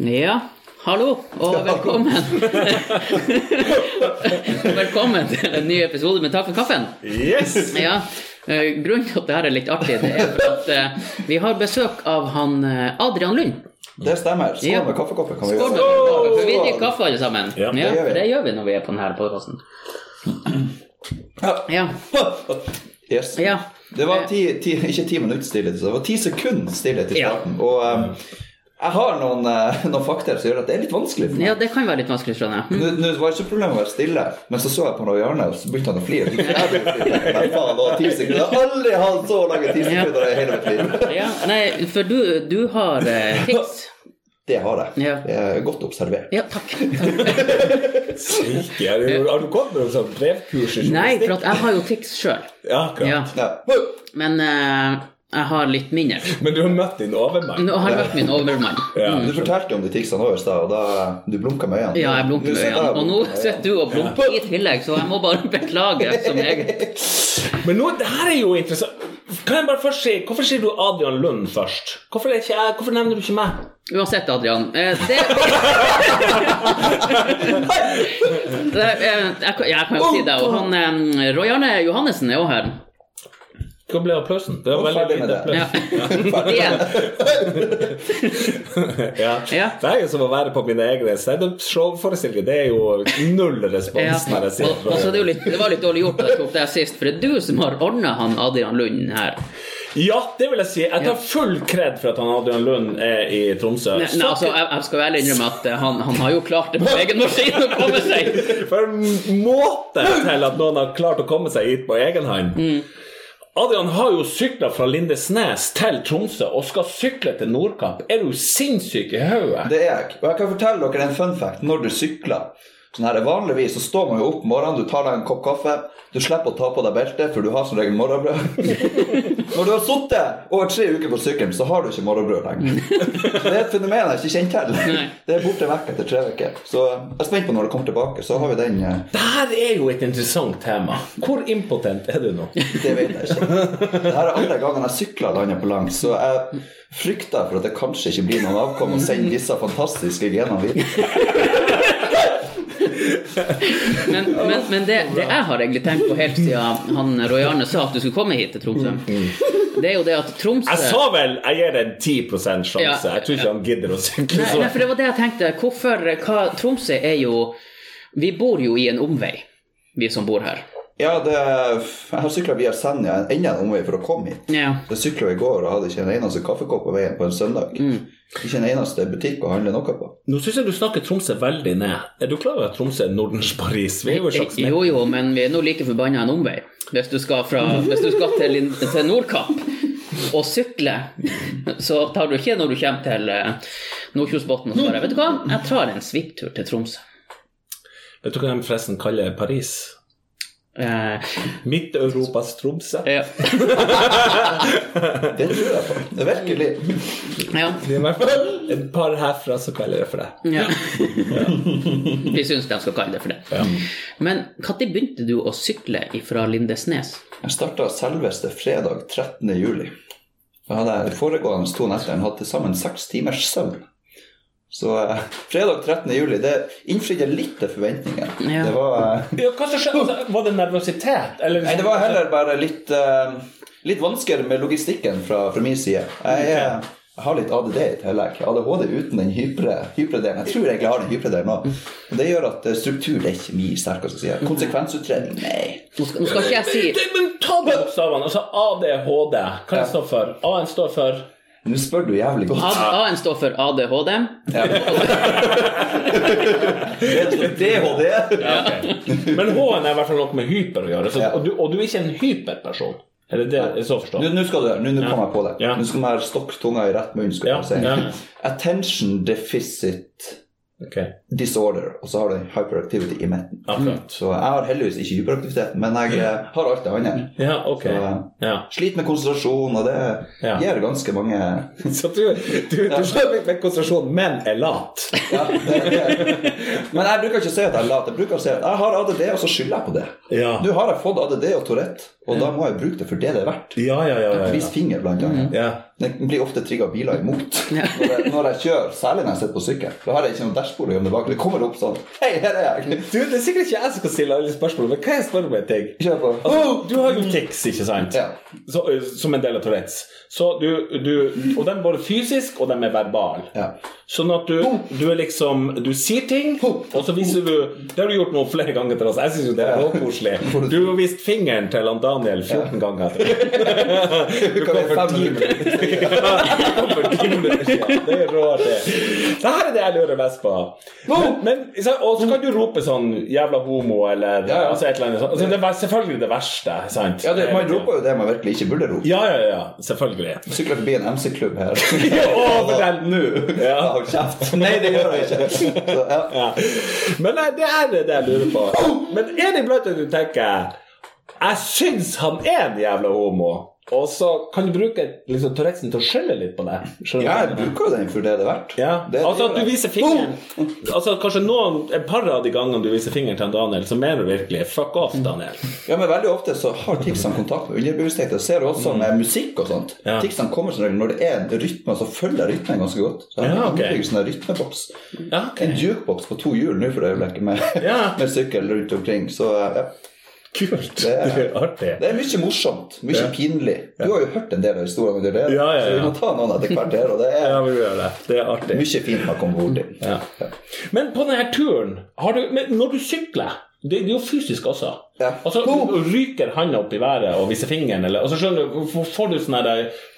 Ja, hallo og velkommen. velkommen til en ny episode med Takk for kaffen. Yes! Ja, eh, Grunnen til at dette er litt artig, det er for at eh, vi har besøk av han eh, Adrian Lund. Det stemmer. Skål Ja. med kaffekoppen kan vi Skål med gjøre. for vi drikker kaffe alle sammen. Ja, Ja, det gjør vi. for det gjør vi når vi er på denne podkasten. Ja. Ja. Yes. Ja. Det var ti, ti, ikke ti minutter stillhet, det var ti sekunder stillhet i Ja. starten. Og um, jeg har noen, uh, noen fakta som gjør at det er litt vanskelig for meg. ja, det kan være litt vanskelig, skjønner jeg. Nå nå var det ikke problemet å være stille, men så så jeg på noe hjørne, og så begynte han å flire. Jeg. Men faen, det var ti sekunder. Jeg har aldri hatt så lange ti sekunder i hele mitt liv. Ja, nei, for du, du har eh, tics. Det har jeg. Ja. Det er godt observert. Ja, takk. Syke. Har du- Har du gått med noe sånt brevkurs i Nei, for at jeg har jo tics sjøl. Ja, akkurat. Ja. Ja. Men eh, jeg har litt mindre. Men du har møtt din overmann? Nå har jeg møtt min overmann. Ja. Du fortalte om de ticsene over i stad, og da du blunka med øynene. Ja, jeg blunker med øynene. Og nå sitter du og blunker i tillegg, så jeg må bare beklage som jeg Men nå, det her er jo interessant. Kan jeg bare først si, Hvorfor sier du Adrian Lund først? Hvorfor, ikke jeg, hvorfor nevner du ikke meg? Uansett, Adrian. eh, Det, det eh, jeg, kan- jeg kan jo si det. Og han eh, Roy Arne Johannessen er jo her. Hva blir applausen? Det var veldig lite applaus. Ja. Ja. Ja. Det er jo som å være på mine egne standup-show-forestillinger. Det er jo null respons Ja. når jeg sier Og, og så er det, jo litt, det var litt dårlig gjort at jeg tok det sist, for det er du som har ordna han Adrian Lund her. Ja, det vil jeg si. Jeg tar full kred for at han Adrian Lund er i Tromsø. Nei, nei, altså, jeg, jeg skal ærlig innrømme at eh, han, han har jo klart det på egen maskin å komme seg. For en måte til at noen har klart å komme seg hit på egen hånd. Mm. Adrian har jo sykla fra Lindesnes til Tromsø og skal sykle til Nordkamp. Er du sinnssyk i hodet? Det er jeg. Og jeg kan fortelle dere en fun fact når du sykler. Sånn her, Vanligvis så står man jo opp morgenen, du tar deg en kopp kaffe. Du slipper å ta på deg beltet, for du har som regel morgenbrød. Når du har sittet over tre uker på sykkelen, så har du ikke morgenbrød lenger. Det er et fenomen jeg ikke kjenner til. Det er borte vekk etter tre uker. Så jeg er spent på når det kommer tilbake. Så har vi den eh, Det er jo et interessant tema. Hvor impotent er du nå? Det vet jeg ikke. Det her er andre gangen jeg sykler landet på langs, så jeg frykter for at det kanskje ikke blir noen avkom å sende disse fantastiske genene videre. Men, men, men det, det jeg har egentlig tenkt på helt siden han Roy Arne sa at du skulle komme hit til Tromsø, det er jo det at Tromsø Jeg sa vel jeg gir det en 10 sjanse. Ja. Jeg tror ikke han gidder å sykle så nei, for det var det jeg tenkte. Hvorfor hva, Tromsø er jo Vi bor jo i en omvei, vi som bor her. Ja, det, jeg har sykla via Senja enda en omvei for å komme hit. Ja. Jeg sykla i går og hadde ikke en eneste kaffekopp på veien på en søndag. Ikke en eneste butikk å handle noe på. Nå syns jeg du snakker Tromsø veldig ned. Er du klar over at Tromsø er Nordens Paris? Vi er jo en slags Jo, jo, men vi er nå like forbanna en omvei. Hvis du skal, fra, hvis du skal til, til Nordkapp og sykle, så tar du ikke når du kommer til eh, Nordkjosbotn og så bare Vet du hva, jeg tar en svipptur til Tromsø. Vet du hva de forresten kaller Paris? Eh, Midt-Europas Tromsø. ja. Det tror jeg på. Det er virkelig. ja. Det er i hvert fall et par herfra som kaller det for det. Ja. Vi syns de skal kalle det for det. Men når begynte du å sykle fra Lindesnes? Jeg starta selveste fredag 13. juli. Jeg hadde de foregående to netter hatt til sammen seks timers søvn. Så eh, fredag 13. juli, det innfridde litt til forventningene. Ja. Det var eh, Ja, hva som skjedde? Altså, Var det nervøsitet? Eller Nei, det var heller bare litt, eh, litt vanskeligere med logistikken fra, fra min side. Jeg, jeg har litt ADD i tillegg. ADHD uten den hypre, hypre delen. Jeg tror jeg egentlig har den hypre delen òg. Det gjør at eh, struktur det er ikke min sterkeste side. Konsekvensutredning, nei. Nå skal, nå skal ikke jeg si Det- Men ta bokstavene. Altså ADHD. Hva det står for? A-en står for Nå spør du jævlig godt. A-en står for ADHD. DHD. Men H-en er i hvert fall noe med hyper å gjøre. Så, og, du, og du er ikke en hyperperson. Er det det jeg så forstår? forstått? nå skal du Nå, nå kom jeg på det. Nå skal vi stokk tunga i rett munn. skal Ja, jeg si. Attention deficit Ok, disorder, og så har du hyperactivity i midten. Så jeg har heldigvis ikke hyperaktivitet, men jeg eh, har alt det andre. Ja, okay. Så, Ja. Sliter med konsentrasjon, og det Ja. gir ganske mange Så du, du, du slår litt med konsentrasjon, men er lat. ja, det, det. Men jeg bruker ikke å si at jeg er lat. Jeg bruker å si at jeg har ADD, og så skylder jeg på det. Ja. Nå har jeg fått ADD og Tourette, og da må jeg bruke det for det det er verdt. Ja, ja, ja. ja, ja. finger, blant annet. ja. Den blir ofte trigga biler imot når, jeg, når jeg kjører, særlig når jeg sitter på sykkel. Da har jeg ikke noe dashbord å gjemme bak. Det kommer opp sånn Hei, her er jeg! Du, Det er sikkert ikke jeg som skal stille alle spørsmålene, men kan jeg spørre om en ting? Kjør på. Altså, du har jo tics, ikke sant? Ja. Så, som en del av Tourettes. Så du, du, og de er både fysisk og de er verbal. Ja. Sånn at du, du er liksom Du sier ting, og så viser du Det har du gjort noe flere ganger til oss. Jeg syns jo det er koselig. Du har vist fingeren til han Daniel 14 ganger. Du kom for ti minutter. Siden. Det er rått, det. Det her er det jeg lurer mest på. Men, men, og så kan du rope sånn 'jævla homo' eller altså et eller annet sånt. Altså, det er selvfølgelig det verste, sant? Ja, det, Man roper jo det man virkelig ikke burde rope. Ja, ja, ja. Selvfølgelig. Sykler forbi en MC-klubb her. Å, fortell nå! Ja, Hold kjeft. Nei, det gjør jeg ikke. Så, ja. Ja. Men nei, det er det jeg lurer på. Men er det iblant at du tenker Jeg syns han er en jævla homo, og så kan du bruke liksom, Tourettesen til å skjelle litt på deg. Skjønner ja, jeg bruker jo den for det det er verdt. Ja. Det- altså at du viser fingeren Altså Kanskje noen, et par av de gangene du viser fingeren til Daniel, så mener du virkelig 'fuck off', Daniel. Ja, men veldig ofte så har ticsene kontakt med underbevisstheten. Det ser du også med musikk og sånt. Ja. Ticsene kommer som regel når det er en rytme, så følger rytmen ganske godt. Så jeg Ja, har ok. sånn en rytmeboks. Ja, okay. En jukeboks på to hjul nå for øyeblikket, med, Ja. med sykkel rundt omkring. Så ja. Kult. Det er- Det er artig. Det er mye morsomt. Mye Ja. pinlig. Du har jo hørt en del av historiene allerede, Ja, ja, så vi må ta noen etter hvert her. Og det er Ja, det. Det er artig. mye fint man kommer bort Ja. Men på denne turen, har du, når du sykler det, det er jo fysisk også. Ja. Altså, Ryker handa opp i været og viser fingeren, eller altså, skjønner du, får- du sånn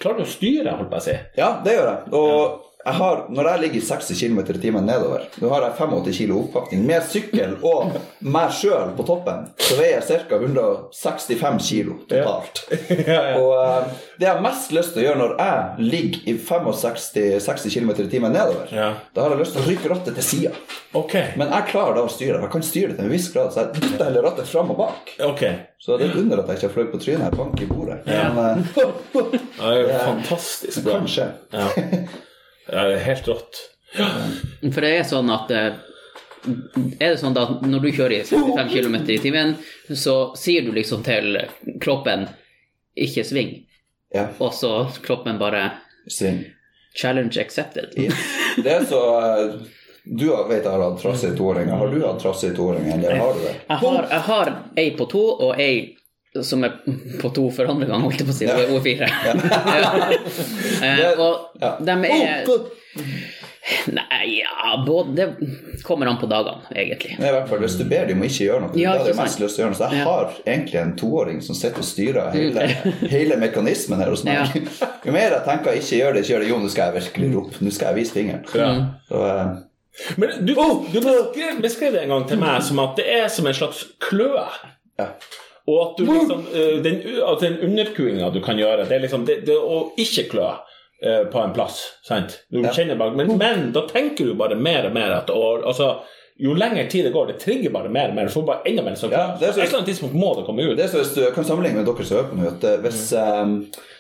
Klarer du å styre, holdt på å si? Ja, det gjør jeg. Og jeg har, når jeg ligger 60 km i timen nedover, nå har jeg 85 kg oppakning med sykkel og meg sjøl på toppen, så veier jeg ca. 165 kg totalt. ja, ja. Og uh, det jeg har mest lyst til å gjøre når jeg ligger i 65-60 km i timen nedover, Ja. da har jeg lyst til å rykke rattet til sida. Okay. Men jeg klarer da å styre. Jeg kan styre det til en viss grad, så jeg dytter heller rattet fram og bak. Okay. Så det er et under at jeg ikke har fløyet på trynet. Jeg banker i bordet. Ja. Men uh, det er jo fantastisk bra. Ja. ja, det er helt rått. For det er sånn at eh, Er det sånn at når du kjører i 65 km i timen, så sier du liksom til kroppen 'ikke sving', Ja, og så kroppen bare sving. 'challenge accepted'. Det er så eh, Du vet jeg har hatt trassige toåringer. Har du hatt trassige toåringer, eller har du det? Jeg har, jeg har ei på to og ei som er på to for andre gang, holdt jeg på å si. Ja. Hun er fire. Ja. Eh, og de er Nei, ja både, Det kommer an på dagene, egentlig. Nei, i hvert fall Hvis du ber dem om ikke gjøre noe, Ja, ikke mest lyst til å gjøre noe. Så jeg Ja. har egentlig en toåring som sitter og styrer hele, hele mekanismen her hos meg. Ja. Jo mer jeg tenker ikke gjør det, ikke gjør det, jo, nå skal jeg virkelig rope. Nå skal jeg vise fingeren. Ja. Så, uh... Men du, du beskrev, beskrev det en gang til meg som at det er som en slags kløe. ja. Og at du liksom eh, Den, at den underkuinga du kan gjøre, det er liksom det, det å ikke klø eh, på en plass. Sant? Du Ja. kjenner bare, men, men da tenker du bare mer og mer at og, altså, jo lengre tid det går, det trigger bare mer og mer. Du får bare enda mer sånn. Ja, det så- Et eller annet tidspunkt må det komme ut. Det er så hvis du kan sammenligne med dere som hører på nå, at eh, hvis um,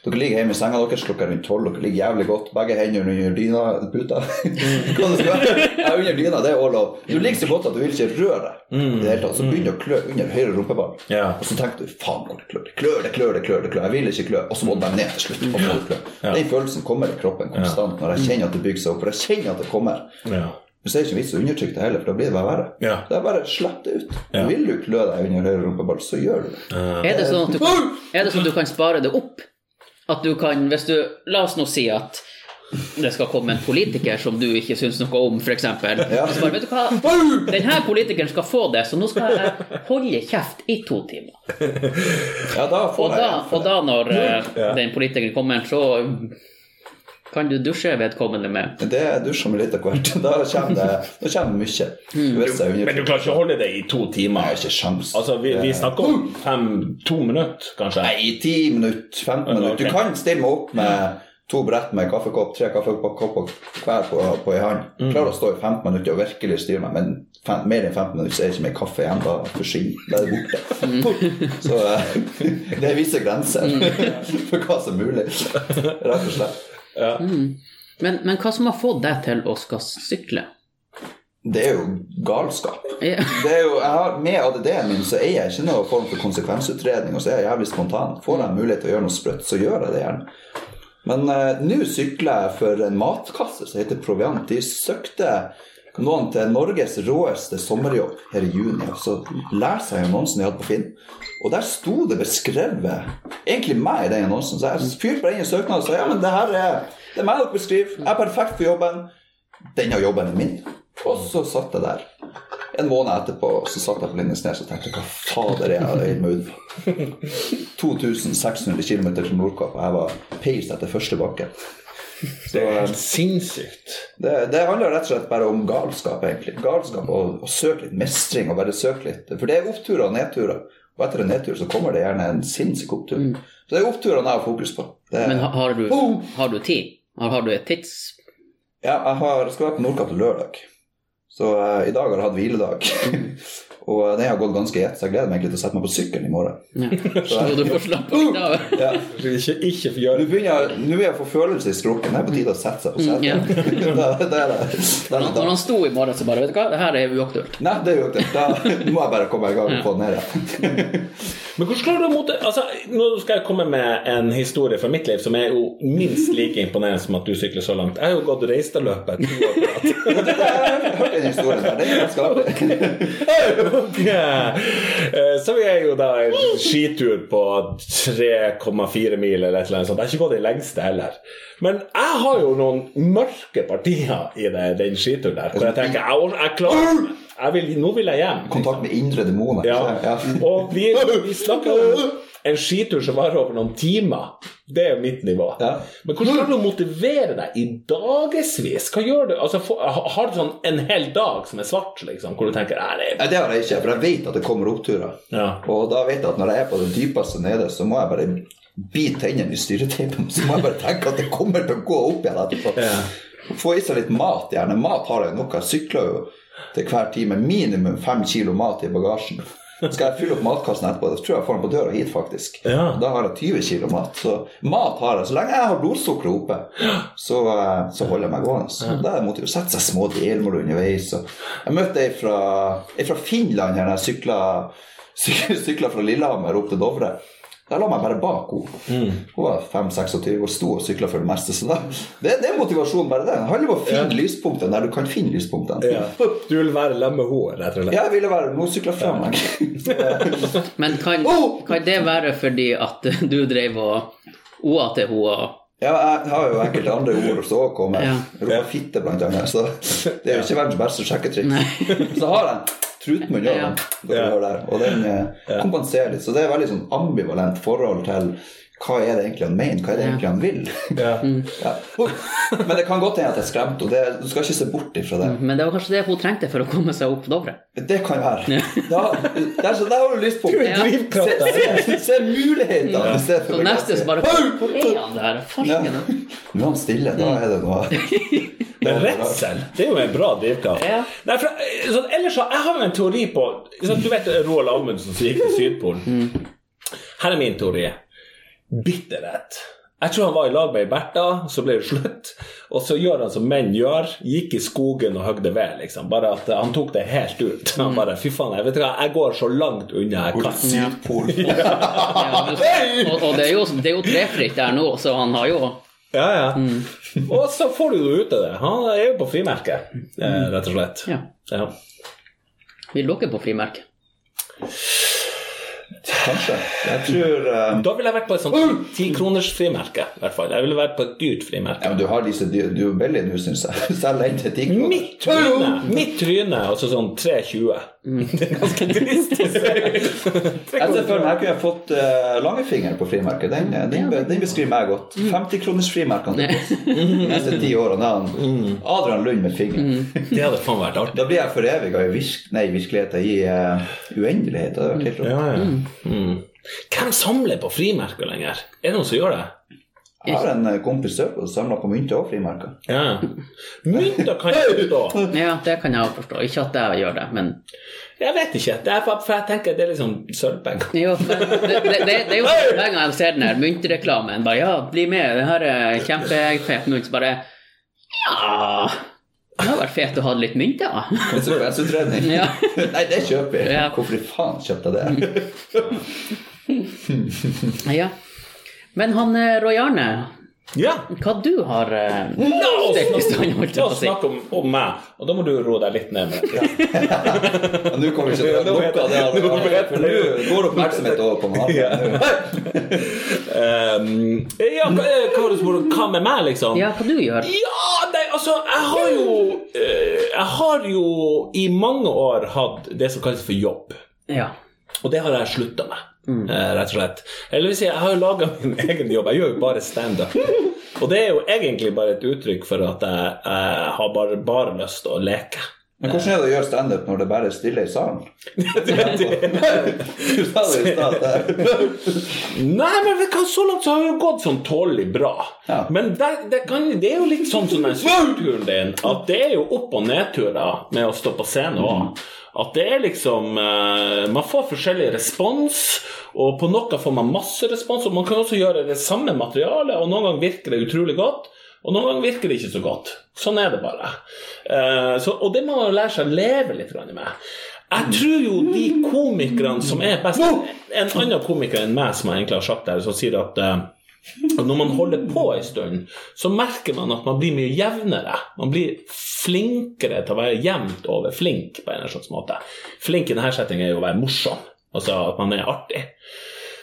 dere ligger hjemme i senga deres klokka rundt tolv, dere ligger jævlig godt, begge hendene under dyna, puta Hva det skal være? Ja, under dyna, det er all lov. Du ligger så godt at du vil ikke røre deg i det hele tatt. Så begynner du å klø under høyre rumpeball. Ja. Og så tenker du faen hvor det klør. Det klør, det klør, det klør. det klør. Jeg vil ikke klø. Og så må du bare ned til slutt. Og så må du klø. Den følelsen kommer i kroppen konstant når jeg kjenner at det bygger seg opp. For jeg kjenner at det kommer. Ja. Men så er det ikke vits å undertrykke det heller, for da blir det bare verre. Ja. Det er bare slipp det ut. Ja. Vil du klø deg under høyre rumpeball, så gjør du det. Er det sånn at du kan, er det sånn at du kan spare det opp? At du kan, hvis du La oss nå si at det skal komme en politiker som du ikke syns noe om, f.eks. Ja. Så bare, vet du hva, denne politikeren skal få det, så nå skal jeg holde kjeft i to timer. Ja, da får Og jeg da, og da når eh, Ja. den politikeren kommer, så kan du dusje vedkommende med det. Dusjer med litt av hvert. Da kommer det, da kommer det mye. Mm. Men du klarer ikke å holde det i to Jeg timer? har ikke sjans. Altså, vi, vi snakker om fem, to minutter, kanskje? Nei, ti minutter, 15 minutter. Du kan stille meg opp med to brett med kaffekopp, tre kaffekopper hver på, på ei hånd. Mm. Klarer å stå i 15 minutter og virkelig styre meg, men fem, mer enn 15 minutter så er det ikke mer kaffe igjen. Da forsvinner Da er det Mm. borte. Så eh, det viser grenser for hva som er mulig, rett og slett. Men, men hva som har fått deg til å skal sykle? Det er jo galskap. Ja. Det er jo, jeg har, med ADD-en min så er jeg ikke noen form for konsekvensutredning, og så er jeg jævlig spontan. Får jeg mulighet til å gjøre noe sprøtt, så gjør jeg det gjerne. Men uh, nå sykler jeg for en matkasse som heter Proviant. De søkte noen til Norges råeste sommerjobb her i juni. Så leser jeg annonsen de hadde på Finn, og der sto det beskrevet egentlig meg i den annonsen. Så jeg fyrte bare inn en søknaden og sa ja, men det her er, det er meg dere beskriver. Jeg er perfekt for jobben. Denne jobben er min. Og så satt jeg der. En måned etterpå så satt jeg på Lindesnes og tenkte hva fader er jeg i med UDFA? 2600 km til Nordkapp, og jeg var peis etter første bakke. Så Det er eh, helt sinnssykt. det, det handler rett og slett bare om galskap, egentlig. Galskap og, og søke litt mestring og bare søke litt. For det er oppturer og nedturer. Og etter en nedtur så kommer det gjerne en sinnssyk opptur. Så det er oppturene jeg har fokus på. Det, Men ha- har du, har du tid? Har, har du et tids... Ja, jeg har, skal være på Nordkapp lørdag. Så uh, i dag har jeg hatt hviledag. og det har gått ganske i ett, så jeg gleder meg egentlig til å sette meg på sykkelen i morgen. Ja. Så du får slappe av. da. Ja. Ikke, ikke Nå gjøre begynner jeg, nå jeg få følelse i skrukken. Det er på tide å sette seg på setet. Ja. da er det, er det Når han sto i morgen, så bare Vet du hva, det her er uaktuelt. Nei, det er uaktuelt. Da må jeg bare komme i gang og få den ned igjen. Men hvordan klarer du å mote... Altså, nå skal jeg komme med en historie fra mitt liv som er jo minst like imponerende som at du sykler så langt. Jeg har jo gått Reistadløpet to år på rad. Jeg har hørt den historien der. Det er ganske artig. Eh, Så vi er jo da en skitur på 3,4 mil eller et eller annet sånt. Jeg har ikke gått den lengste heller. Men jeg har jo noen mørke partier i det, den skituren der, hvor jeg tenker jeg, jeg klarer jeg vil, Nå vil jeg hjem. Kontakt med indre demoner. Ja. Ja. Og vi, vi snakker om en skitur som varer over noen timer. Det er mitt nivå. Ja. Men hvordan skal du motivere deg i dagevis? Hva gjør du? Altså, har du sånn en hel dag som er svart, liksom, hvor du tenker "Nei, det Nei, det har jeg ikke, for jeg vet at det kommer oppturer. Ja. Og da vet jeg at når jeg er på det dypeste nede, så må jeg bare bite tennene i styreteipen. Så må jeg bare tenke at det kommer til å gå opp igjen etterpå. Ja. Få i seg litt mat, gjerne. Mat har jeg nok. Jeg sykler jo til hver time minimum fem kilo mat i bagasjen. Skal jeg fylle opp matkassen etterpå? Da tror jeg jeg får den på døra hit, faktisk. Ja. Da har jeg 20 kilo mat. Så mat har jeg. Så lenge jeg har blodsukkeret oppe, så, eh, så holder jeg meg gående. Så da måtte jeg jo Sette seg små delmål underveis. Så jeg møtte ei fra, fra Finland her når jeg sykla fra Lillehammer opp til Dovre. Da la meg bare bak henne. Hun var 5-26 og sto og sykla for det meste. Så da, det, det er motivasjon, bare det. Det handler om å finne lyspunktene der du kan finne lyspunktene. Ja. Du vil være lemme hår, henne, rett og slett? Ja, jeg ville være Hun sykla fra meg. Men kan, kan det være fordi at du drev og oa til henne? Ja, jeg har jo enkelte andre ord som også kommer. Ja. Ropa fitte, blant annet. Så det er jo ikke verdens beste sjekketriks. Så har jeg trutmunn Ja. òg, ja. der, og den eh, kompenserer litt. Så det er veldig sånn ambivalent forhold til hva er det egentlig han mener, hva er det egentlig han vil. Ja. Ja. Men det kan godt hende at jeg er skremt, og det- Du skal ikke se bort ifra det. Men det var kanskje det hun trengte for å komme seg opp Dovre? Det kan være. Da, der, så der har du lyst på Ja. drivkraft Se, se, se mulighetene i stedet Så neste så bare! Hvor er han der? Ja. Nå er han stille. Da er det noe Men redsel, det er jo en bra drivkraft. Ja. Nei, for, sånn, ellers så, Jeg har jo en teori på sånn, Du vet Roald Amundsen som gikk til Sydpolen? Her er min teori. Bitterhet. Jeg tror han var i lag med ei Bertha, så ble det slutt. Og så gjør han som menn gjør, gikk i skogen og høgde ved. liksom. Bare at han tok det helt ut. Han bare Fy faen, jeg vet ikke hva, jeg går så langt unna jeg kan. Ja. Ja, men, og, og det er jo, det er jo trefritt der nå, så han har jo Ja, ja. Og så får du jo ut av det. Han er jo på frimerket, eh, rett og slett. Ja. Ja. Vil dere på frimerke? Kanskje. Jeg tror uh... Da ville jeg vært på et sånt tikroners frimerke. i hvert fall. Jeg ville vært på et dyrt frimerke. ja, men Du har disse dyr, du er billig nå, syns jeg. Selg den til ti kroner. Mitt tryne! Mitt tryne, altså sånn 3,20. Det er ganske trist å se. Jeg ser for meg jeg kunne fått uh, langfinger på frimerket. Den, eh, den, den beskriver meg godt. 50-kronersfrimerkene de neste ti årene. Adrian Lund med finger. Det hadde faen vært artig. Da blir jeg foreviga i virk, nei, virkeligheten, i uh, uendelighet. Det hadde vært helt rått. Ja, ja. Mm. Hvem samler på frimerker lenger? Er det noen som gjør det? Jeg har en eh, kompis som samler på mynter og frimerker. Ja. Mynter kan jeg forstå. Ja, det kan jeg forstå. Ikke at jeg gjør det, men Jeg vet ikke. Det er for, for jeg tenker det er liksom sølvpenger. jo, det, det, det, det er jo hver jeg ser den her myntreklamen bare Ja, bli med, det her er kjempefett. bare Ja Det hadde vært fett å ha litt mynt, da. Konsekvensutredning. Ja. Nei, det kjøper jeg. Ja. Hvorfor i faen kjøpte jeg det? Ja. Men han eh, Roy Arne, Ja. Hva du har uh, no! oss stelt i stand, holdt jeg på å si. snakke om, om meg, og da må du roe deg litt ned. Men nå kommer ikke til å lukke av det. jeg- nå vet det For nå går oppmerksomhet over på meg. Ja. Um, ja, hva, hva, var det hva med meg, liksom? Ja, hva du gjør? Ja, nei, altså, jeg har jo eh, Jeg har jo i mange år hatt det som kalles for jobb. Ja. Og det har jeg slutta med, eh, rett og slett. Eller vil si, jeg har jo laga min egen jobb. Jeg gjør jo bare standup. Og det er jo egentlig bare et uttrykk for at jeg, jeg har bare, bare lyst til å leke. Men hvordan er det å gjøre standup når det bare er stille i salen? Du sa det i stad. Nei, men vi kan, så langt så har det gått sånn tålelig bra. Ja. Men det, det, kan, det er jo litt sånn som den strukturen din, at det er jo opp- og nedturer med å stå på scenen òg. At det er liksom eh, Man får forskjellig respons, og på noe får man masse respons. Og man kan også gjøre det samme materialet, og noen ganger virker det utrolig godt. Og noen ganger virker det ikke så godt. Sånn er det bare. Eh, så, og det må man lære seg å leve litt med. Jeg tror jo de komikerne som er best En annen komiker enn meg som jeg egentlig har sagt der, som sier at eh, at når man holder på en stund, så merker man at man blir mye jevnere. Man blir flinkere til å være jevnt over flink på en eller slags måte. Flink i denne settingen er jo å være morsom, altså at man er artig.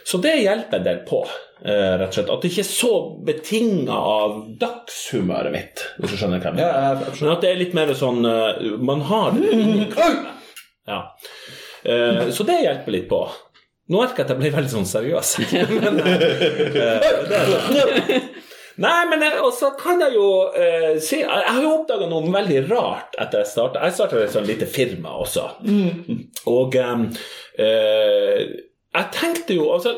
Så det hjelper en del på, eh, rett og slett. At det ikke er så betinga av dagshumøret mitt, hvis du skjønner hva jeg mener. Men at det er litt mer sånn eh, Man har det inni kroppen. Ja. Eh, Så det hjelper litt på. Nå merker jeg at jeg ble veldig sånn seriøs. men, eh. Nei, men også kan jeg jo eh, si Jeg har jo oppdaga noe veldig rart etter jeg starta. Jeg starta et sånt lite firma også. Og eh, eh, jeg tenkte jo altså,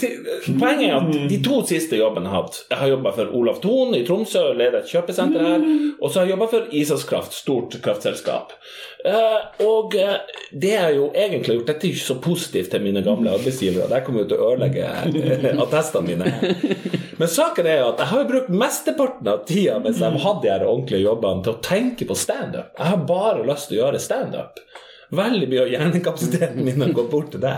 de, Poenget er at de to siste jobbene jeg har hatt Jeg har jobba for Olav Thon i Tromsø, leder et kjøpesenter her. Og så har jeg jobba for Isaskraft, stort kraftselskap. Eh, og eh, det jeg jo egentlig har gjort Dette er ikke så positivt til mine gamle arbeidsgivere. Der kommer jo til å ødelegge eh, attestene mine. Men saken er at jeg har jo brukt mesteparten av tida mens jeg hadde de her ordentlige jobbene, til å tenke på standup. Jeg har bare lyst til å gjøre standup. Veldig mye av hjernekapasiteten min har gått bort til det.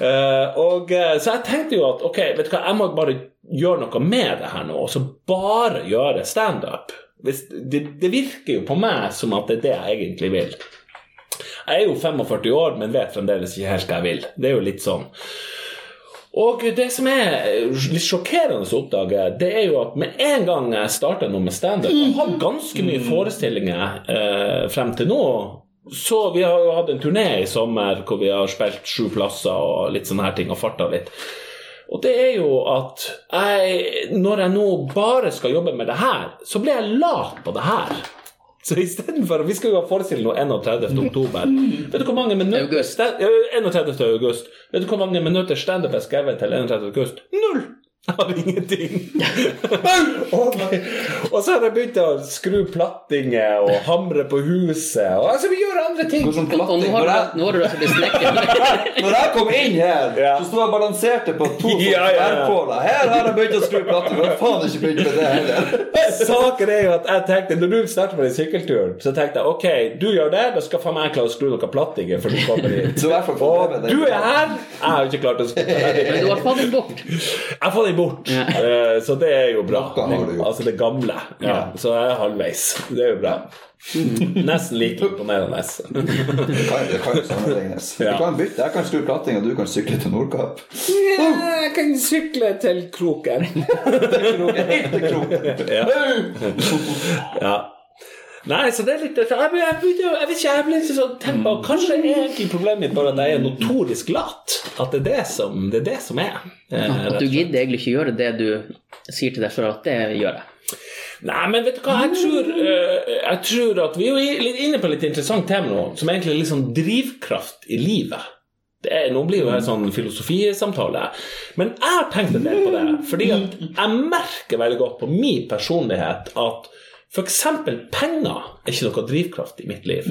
Eh, og, eh, så jeg tenkte jo at ok, vet du hva, jeg må bare gjøre noe med det her nå, og så bare gjøre standup. Det, det virker jo på meg som at det er det jeg egentlig vil. Jeg er jo 45 år, men vet fremdeles ikke helt hva jeg vil. Det er jo litt sånn. Og det som er litt sjokkerende å oppdage, det er jo at med en gang jeg starter noe med standup Jeg har ganske mye forestillinger eh, frem til nå. Så vi har jo hatt en turné i sommer hvor vi har spilt sju plasser og litt sånne her ting og farta litt. Og det er jo at jeg, når jeg nå bare skal jobbe med det her, så blir jeg lat på det her. Så istedenfor Vi skal jo ha forestilling nå 31. oktober. Vet du hvor mange minutter August. sta- 31. august. Vet du hvor mange minutter standup er skrevet til 31. august? Null! Har ingenting. og, og så har jeg begynt å skru plattinger og hamre på huset. Og altså, vi gjør andre ting. Og nå har du, jeg, nå har du altså blitt snekker. når jeg kom inn her, Ja. så sto jeg og balanserte på to Ja, ja, ja. bærpåler. Her har jeg begynt å skru plattinger. Jeg har faen ikke begynt med det heller. Saken er jo at jeg tenkte Når du starter på den sykkelturen, så tenkte jeg ok, du gjør det, da skal faen meg jeg klare å skru noen plattinger før du kommer hit. Så i hvert fall få Og du er her, jeg har ikke klart å skru Men du har fått den bort. Jeg har fått den bort, Ja. Eh, så det er jo bra. Altså det gamle. Ja. Så jeg er halvveis. Det er jo bra. Nesten like imponerende. Det kan, det kan jo sammenlignes. Ja. Du kan bytte. Jeg kan skru platting, og du kan sykle til Nordkapp. Jeg kan sykle til Kroken. Helt til kroken. Ja. ja. Nei, så det er litt Jeg, jeg, jeg, jeg vet ikke, jeg ble litt sånn tempa. på Kanskje er egentlig problemet mitt bare at jeg er notorisk lat. At det er det som, det er, det som er. eh, At du gidder egentlig ikke gjøre det du sier til deg sjøl at det gjør jeg. Nei, men vet du hva, jeg tror, eh, jeg tror at vi er jo litt inne på et litt interessant tema nå, som egentlig er litt sånn drivkraft i livet. Det er, nå blir jo det en sånn filosofisamtale. Men jeg har tenkt en del på det, fordi at jeg merker veldig godt på min personlighet at f.eks. penger er ikke noe drivkraft i mitt liv.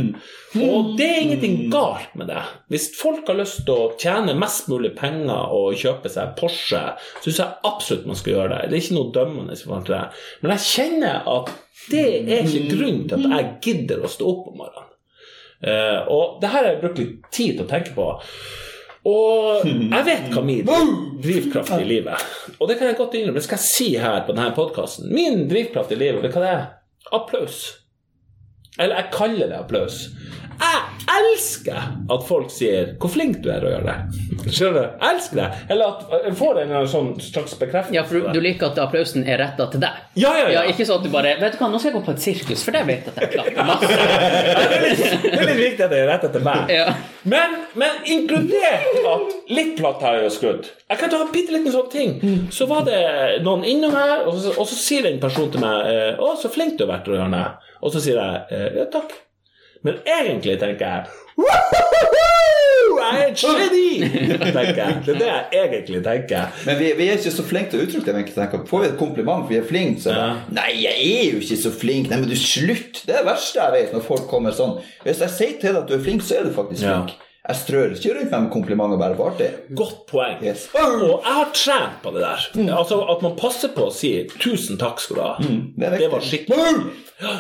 Og det er ingenting galt med det. Hvis folk har lyst til å tjene mest mulig penger og kjøpe seg Porsche, syns jeg absolutt man skal gjøre det. Det er ikke noe dømmende i forhold til det. Men jeg kjenner at det er ikke grunnen til at jeg gidder å stå opp om morgenen. Eh, og det her har jeg brukt litt tid til å tenke på. Og jeg vet hva min drivkraft i livet Og det kan jeg godt innrømme, det skal jeg si her på denne podkasten. Min drivkraft i livet, vet du hva det er? Applaus. Eller jeg kaller det applaus. Jeg elsker at folk sier 'hvor flink du er å gjøre det'. Skjønner du? Jeg elsker det. Eller at jeg får en sånn slags bekreftelse. Ja, for du, du liker at applausen er retta til deg? Ja, ja, ja. Ikke sånn at du bare Vet du hva, nå skal jeg gå på et sirkus, for det vet jeg at jeg klapper masse. det, er litt, det er litt viktig at det er retta til meg. Ja. Men, men inkludert at litt platt har jeg jo skudd. Jeg kan ta en bitte liten sånn ting. Så var det noen innom her, og så, og så sier en person til meg eh, 'Å, så flink du har vært, Røyarne'. Og så sier jeg eh, 'Ja, takk'. Men egentlig tenker jeg «Woohoo! Jeg er et geni! tenker jeg. Det er det jeg egentlig tenker. Men vi, vi er ikke så flinke til å uttrykke det. ikke tenker. Får vi et kompliment for vi er flinke, så det Ja. Nei, jeg er jo ikke så flink. Nei, men du, slutt! Det er det verste jeg vet når folk kommer sånn. Hvis jeg sier til deg at du er flink, så er du faktisk Ja. flink. Jeg strør ikke rundt meg med komplimenter bare for artig. Godt poeng. Yes. Og jeg har trent på det der. Altså At man passer på å si 'tusen takk skal du ha'. det er det var skikkelig Ja,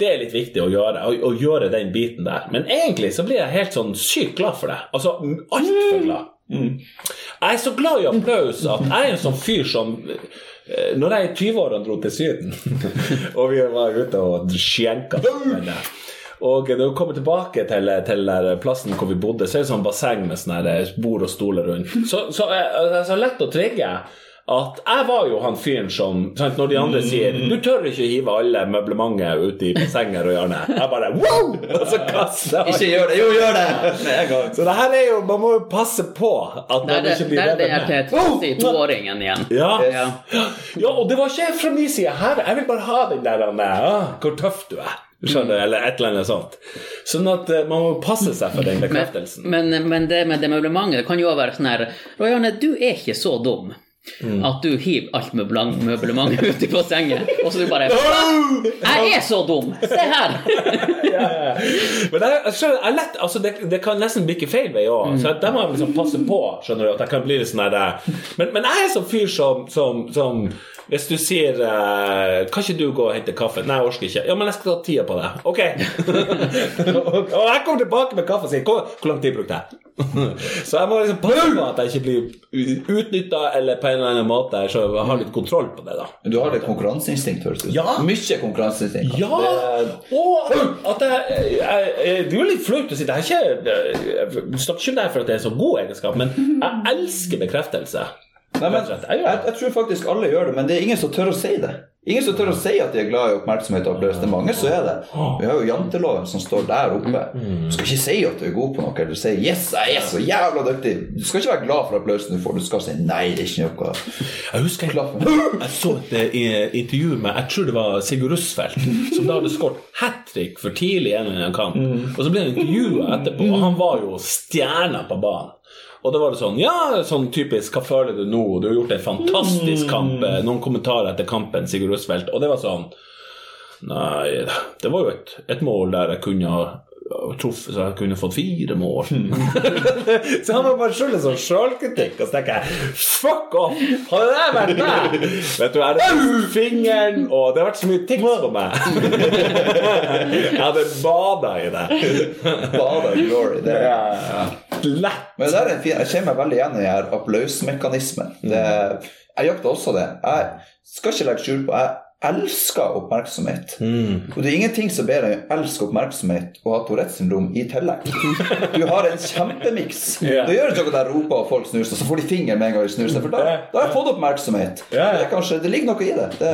Det er litt viktig å gjøre, å, å gjøre den biten der. Men egentlig så blir jeg helt sånn sykt glad for det. Altså altfor glad. Jeg er så glad i applaus at jeg er en sånn fyr som eh, Når jeg i 20-årene dro til Syden, og vi var ute og skjenka og når vi kommer tilbake til, til plassen hvor vi bodde, så er det sånn basseng med sånne bord og stoler rundt. Så, så er så lett å trigge at jeg var jo han fyren som sant, Når de andre sier 'Du tør ikke hive alle møblementet ut i bassenget og hjørnet', jeg bare wow! Og så kaster jeg Ikke gjør det! Jo, gjør det! Med. Så det her er jo Man må jo passe på at man ikke blir der det er det til med. til toåringen igjen. Ja. Ja. ja, og det var ikke fra min side her. Jeg vil bare ha den der ah, Hvor tøff du er. Skjønner du? Eller et eller annet sånt. Sånn at eh, man må passe seg for den bekreftelsen. Men, men det med det møblementet det kan jo være sånn her Rojanne, du er ikke så dum. Mm. At du hiver alt møblementet ut i bassenget, og så du bare Jeg er så dum! Se her! ja, ja. Men jeg, jeg skjønner, jeg lett, altså det, det kan nesten bikke feil vei òg. Så der må jeg liksom passe på. Skjønner du, at jeg kan bli litt sånn der men, men jeg er sånn fyr som, som, som Hvis du sier eh, Kan ikke du gå og hente kaffe? Nei, jeg orker ikke. Ja, men jeg skal ta tida på det. Ok. og jeg kommer tilbake med kaffe og sier hvor, hvor lang tid brukte jeg? så jeg må liksom passe på at jeg ikke blir utnytta eller en eller annen måte så jeg har litt kontroll på det. da du har litt konkurranseinstinkt, høres det ut Ja. Mye konkurranseinstinkt. ja! Det- Og at jeg, jeg, jeg Det er jo litt flaut å si det. Er ikke, jeg snakker ikke om det her for at det er så god egenskap, men jeg elsker bekreftelse. Nei, men, Jeg jeg tror faktisk alle gjør det, men det er ingen som tør å si det. Ingen som tør å si at de er glad i oppmerksomhet og applaus. Er mange som er det. Vi har jo janteloven som står der oppe. Mm. Du skal ikke si at du er god på noe, eller si 'yes, jeg er så jævla dyktig'. Du skal ikke være glad for applausen du får, du skal si 'nei, det er ikke noe'. Jeg husker jeg, jeg så et eh, intervju med Jeg tror det var Sigurd Russfeldt, som da hadde skåret hat trick for tidlig i en eller annen kamp. Og så ble han intervjua etterpå, og han var jo stjerna på banen. Og da var det sånn Ja, sånn typisk Hva føler du nå? Du har gjort en fantastisk kamp. eh, Noen kommentarer etter kampen, Sigurd Osvelt Og det var sånn Nei, det var jo et, et mål der jeg kunne ha truffet, så jeg kunne fått fire mål. så han var bare skyldig sånn sjølkritikk, og så tenker jeg fuck off! Hadde det vært meg? Vet du, jeg hadde brukt fingeren, og det har vært så mye tics på meg. jeg hadde bada i det. Bada glory. Det er, Lett. Men det er en fin, jeg kjenner meg veldig igjen i her applausmekanismen. Det, jeg jakter også det. Jeg skal ikke legge skjul på Jeg elsker oppmerksomhet. Og det er ingenting som bedre enn å elske oppmerksomhet og ha Tourettes syndrom i tillegg. Du har en kjempemiks. Yeah. Da gjør det ikke at jeg roper og folk snur seg, så får de fingeren med en gang de snur seg. For da, da har jeg fått oppmerksomhet. Ja. Det, er kanskje, det ligger noe i det. det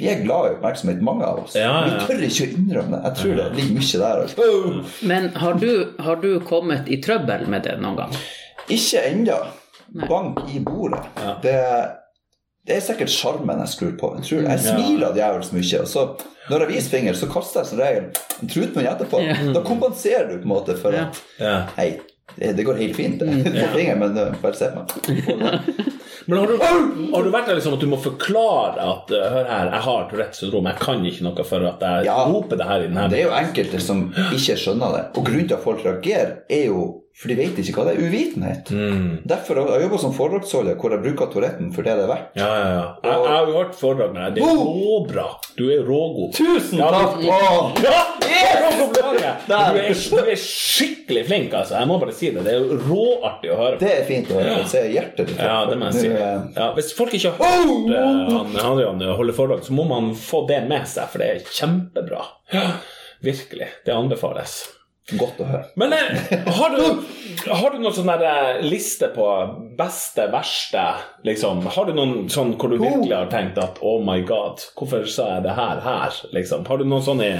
vi er glad i oppmerksomhet, mange av oss. Ja, ja. Vi tør ikke å innrømme det. Jeg tror det ligger mye der. Altså. Men har du, har du kommet i trøbbel med det noen gang? Ikke ennå. Bank i bordet. Det, det er sikkert sjarmen jeg skrur på. Jeg, tror, jeg smiler djevelsk mye. Og så, når jeg viser finger, så kaster jeg som regel en trutmunn etterpå. Ja. Da kompenserer du på en måte for at Ja. Hei, det, det går helt fint. det. På fingeren, men uh, bare se på meg. Men har du, har du vært der liksom at du må forklare at uh, Hør her, jeg har Tourettes syndrom, jeg kan ikke noe for at jeg Ja. roper det her i denne Det er jo enkelte som ikke skjønner det. Og grunnen til at folk reagerer, er jo for de vet ikke hva det er. Uvitenhet. Derfor har jeg jobba som foredragsholder hvor jeg bruker Touretten for det det er verdt. Ja, ja, ja. Jeg, jeg har hørt foredrag med deg. Det er råbra. Du er rågod. Tusen Ja, takk! men- Åh. Ja, yes! Du, er, du er skikkelig flink, altså. Jeg må bare si det. Det er råartig å høre. Det er fint å høre. Ja. Se hjertet ditt. Ja, det må jeg si. Eh, Ja, hvis folk ikke har hørt eh, han Adrian holde foredrag, så må man få det med seg, for det er kjempebra. Virkelig. Det anbefales. Godt å høre. Men eh, har du, har du noen sånne eh, liste på beste, verste, liksom? Har du noen sånn hvor du virkelig har tenkt at oh my god, hvorfor sa jeg det her her, liksom? Har du noen sånne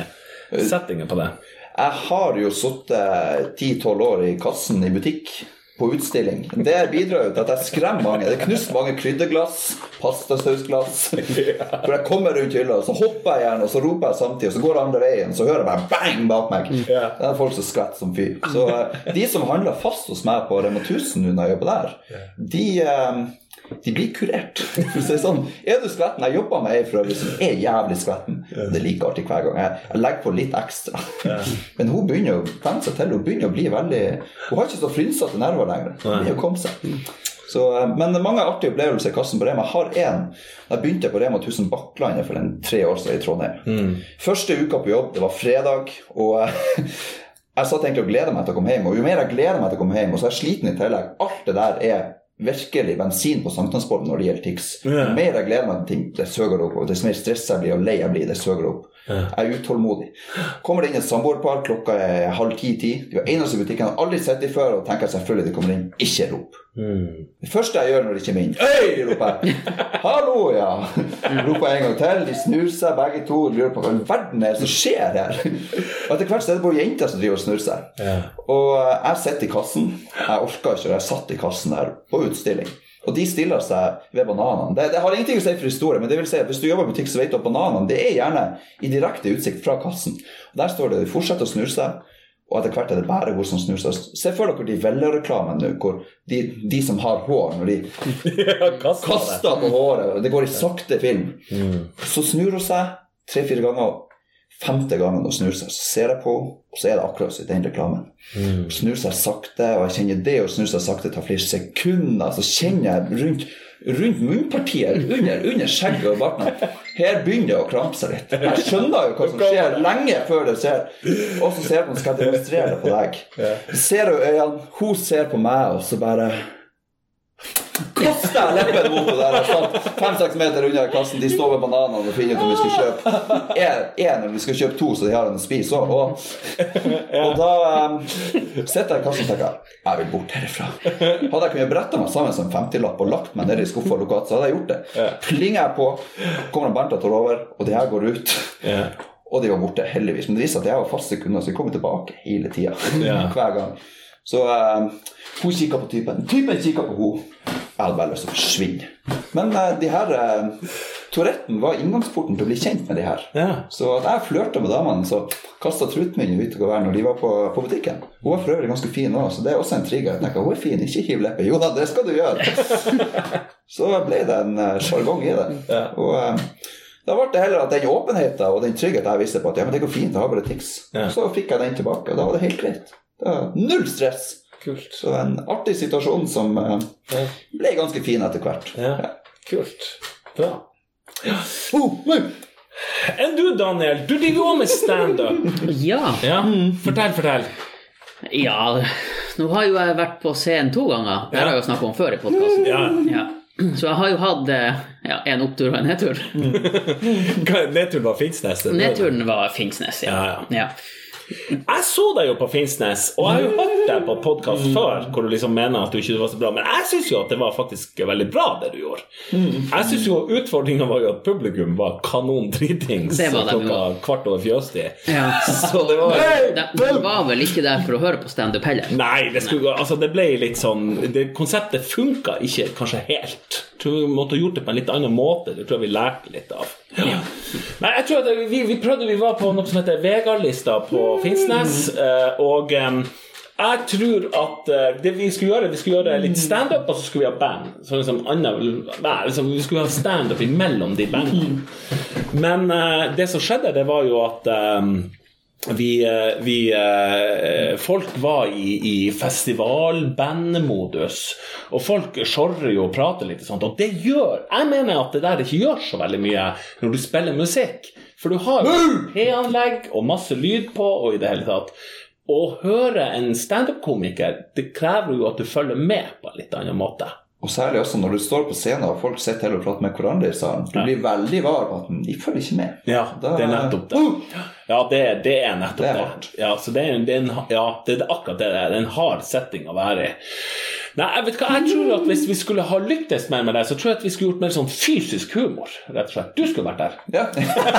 settinger på det? Jeg har jo sittet 10-12 år i kassen i butikk på utstilling. Det bidrar jo til at jeg skremmer mange. Det er knust mange krydderglass, pastasausglass. For jeg kommer rundt hylla, og så hopper jeg gjerne, og så roper jeg samtidig, og så går det andre veien, så hører jeg bare bang bak meg. Det er folk som skvetter som fyr. Så eh, de som handler fast hos meg på Rema 1000 nå når jeg jobber der, de eh, de blir kurert. For å si sånn, er du skvetten? Jeg jobber med ei for som er jævlig skvetten. Det er like artig hver gang. Jeg, legger på litt ekstra. Men hun begynner å klemme seg til. Hun begynner å bli veldig Hun har ikke så frynsete nerver lenger. Hun begynner å komme seg. Så, eh, men mange artige opplevelser i kassen på Rema. Jeg har én. Jeg begynte på Rema 1000 Bakklandet for en tre år siden i Trondheim. Første uka på jobb, det var fredag. og eh, jeg satt egentlig og gleda meg til å komme hjem, og jo mer jeg gleder meg til å komme hjem, og så er jeg sliten i tillegg. Alt det der er virkelig bensin på sankthansbollen når det gjelder TIX. Jo mer jeg gleder meg til ting, det søger opp. Og dess mer stress jeg blir og lei jeg blir, det søger opp. Jeg er utålmodig. Kommer det inn et samboerpar, klokka er halv ti-ti. De er eneste i butikken har aldri sett dem før, og tenker selvfølgelig de kommer inn. Ikke rop. Det første jeg gjør når de kommer inn, Øy! roper jeg. Hallo, ja. Roper jeg en gang til. De snur seg begge to og lurer på hva i verden er det som skjer her. Og etter hvert så er det bare jenter som driver og snur seg. Ja. Og eh, jeg sitter i kassen. Jeg orka ikke, og jeg satt i kassen der på utstilling. Og de stiller seg ved bananene. Det, det har ingenting å si for historie, men det vil si at hvis du jobber i butikk, så vet du at bananene det er gjerne i direkte utsikt fra kassen. Og Der står det de fortsetter å snu seg, og etter hvert er det bare hun som snur seg. Se for dere de Vella-reklamene nå, hvor de, de som har hår, når de Kast kaster på håret, det går i sakte film, så snur hun seg tre-fire ganger. Femte gangen hun snur seg, så ser jeg på henne, og så er det akkurat som i den reklamen. Hun snur seg sakte, og jeg kjenner det å snu seg sakte tar flere sekunder. Så kjenner jeg rundt, rundt munnpartiet, under, under skjegget og barten Her begynner det å krampe seg litt. Jeg skjønner jo hva som skjer, lenge før det skjer. Og så ser jeg på skal skal demonstrere det på deg. Jeg ser jo øynene, hun ser på meg, og så bare Jeg leppen mot det der fem-seks meter unna kassen. De står med bananene og finner ut om vi skal kjøpe én eller vi skal kjøpe to, så de har en å spise òg. Og, og da um, sitter jeg i kassen og tenker jeg vil bort herifra. Hadde jeg kunnet brette meg sammen som en 50-lapp og lagt meg nedi skuffa lokalt, så hadde jeg gjort det. Plinger jeg på, kommer Bernt og tar over, og de her går ut. Og de var borte, heldigvis. Men det viser at jeg var faste kunder, så de kommer tilbake hele tida. Hver gang. Så eh, hun kikker på typen. Typen kikker på henne. Jeg hadde bare lyst til å forsvinne. Men uh, de her uh, Touretten var inngangsporten til å bli kjent med de her. Ja. Så jeg flørta med damene, så kasta truten min ut og hver når de var på, på butikken. Hun var for øvrig ganske fin òg, så det er også en trigger. Jeg tenker, hun er fin, ikke hiv leppe. Jo da, det skal du gjøre. så ble det en sjargong uh, i det. Ja. Og uh, da ble det heller at den åpenheten og den tryggheten jeg visste på at ja, men det går fint, jeg har bare tics, Ja. så fikk jeg den tilbake, og da var det helt greit. Det null stress. Kult. Så en artig situasjon som eh, Ja. ble ganske fin etter hvert. Ja. Kult. Bra. Oh, oi. Enn du, Daniel? Du driver jo med standup. Ja. Ja. Fortell, fortell. ja. Nå har jo jeg vært på scenen to ganger. Det har jeg jo snakka om før i podkasten. Ja. Ja. Så jeg har jo hatt eh, ja, en opptur og en nedtur. Nedturen var Finnsnes? Nedturen var Finnsnes, ja. Ja, ja. Jeg så deg jo på Finnsnes, og jeg har jo hørt deg på podkast før hvor du liksom mener at du ikke var så bra, men jeg syns jo at det var faktisk veldig bra, det du gjorde. Jeg syns jo utfordringa var jo at publikum var kanon dritings klokka kvart over fjøstid. ja. Så det var De, de var vel ikke der for å høre på standup heller. Nei, det, skulle, altså det ble litt sånn det, Konseptet funka ikke kanskje helt. Tror vi måtte gjort det på en litt annen måte. Det tror jeg vi lærte litt av. Nei, jeg tror at vi, vi prøvde Vi var på noe som heter Vegard-lista på Finnsnes, eh, og em, jeg tror at eh, det vi skulle gjøre, vi skulle gjøre litt standup, og så skulle vi ha band. Så liksom annet, liksom, vi skulle ha standup imellom de bandene. Men eh, det som skjedde, det var jo at em, vi, eh, vi eh, Folk var i, i festivalbandmodus, og folk sjorrer jo og prater litt sånt, og det gjør Jeg mener at det der ikke gjør så veldig mye når du spiller musikk. For du har jo P-anlegg og masse lyd på, og i det hele tatt. Å høre en standup-komiker, det krever jo at du følger med på en litt annen måte. Og særlig også når du står på scenen og folk sitter heller og prater med hverandre i salen. Du blir veldig var på at de følger ikke med. Ja, Da- det er nettopp det. Ja, det, det er nettopp Det er det. Ja, så det er, det er en, ja, det er akkurat det der. Det er en hard setting å være i. Nei, jeg vet hva, jeg tror at Hvis vi skulle ha lyktes mer med det, så tror jeg at vi skulle gjort mer sånn fysisk humor. rett og slett. Du skulle vært der. Ja.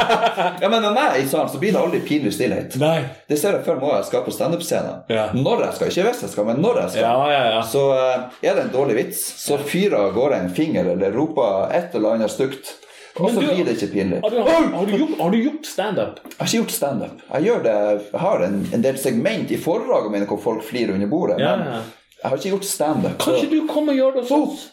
ja, men med meg i salen så blir det aldri pinlig stillhet. Nei. Det ser jeg før må jeg skal på standup-scenen. Ja. Når jeg skal. Ikke hvis jeg skal, men når jeg skal. Ja, ja, ja. Så uh, er det en dårlig vits, så fyrer av gårde en finger eller roper et eller annet stygt. Og så blir det ikke pinlig. Har du, har, har du gjort, har du gjort standup? Jeg har ikke gjort standup. Jeg gjør det, jeg har en, en del segment i foredragene mine hvor folk flirer under bordet, Ja, men ja. Jeg har ikke gjort standup. Kan ikke du komme og gjøre det hos oss?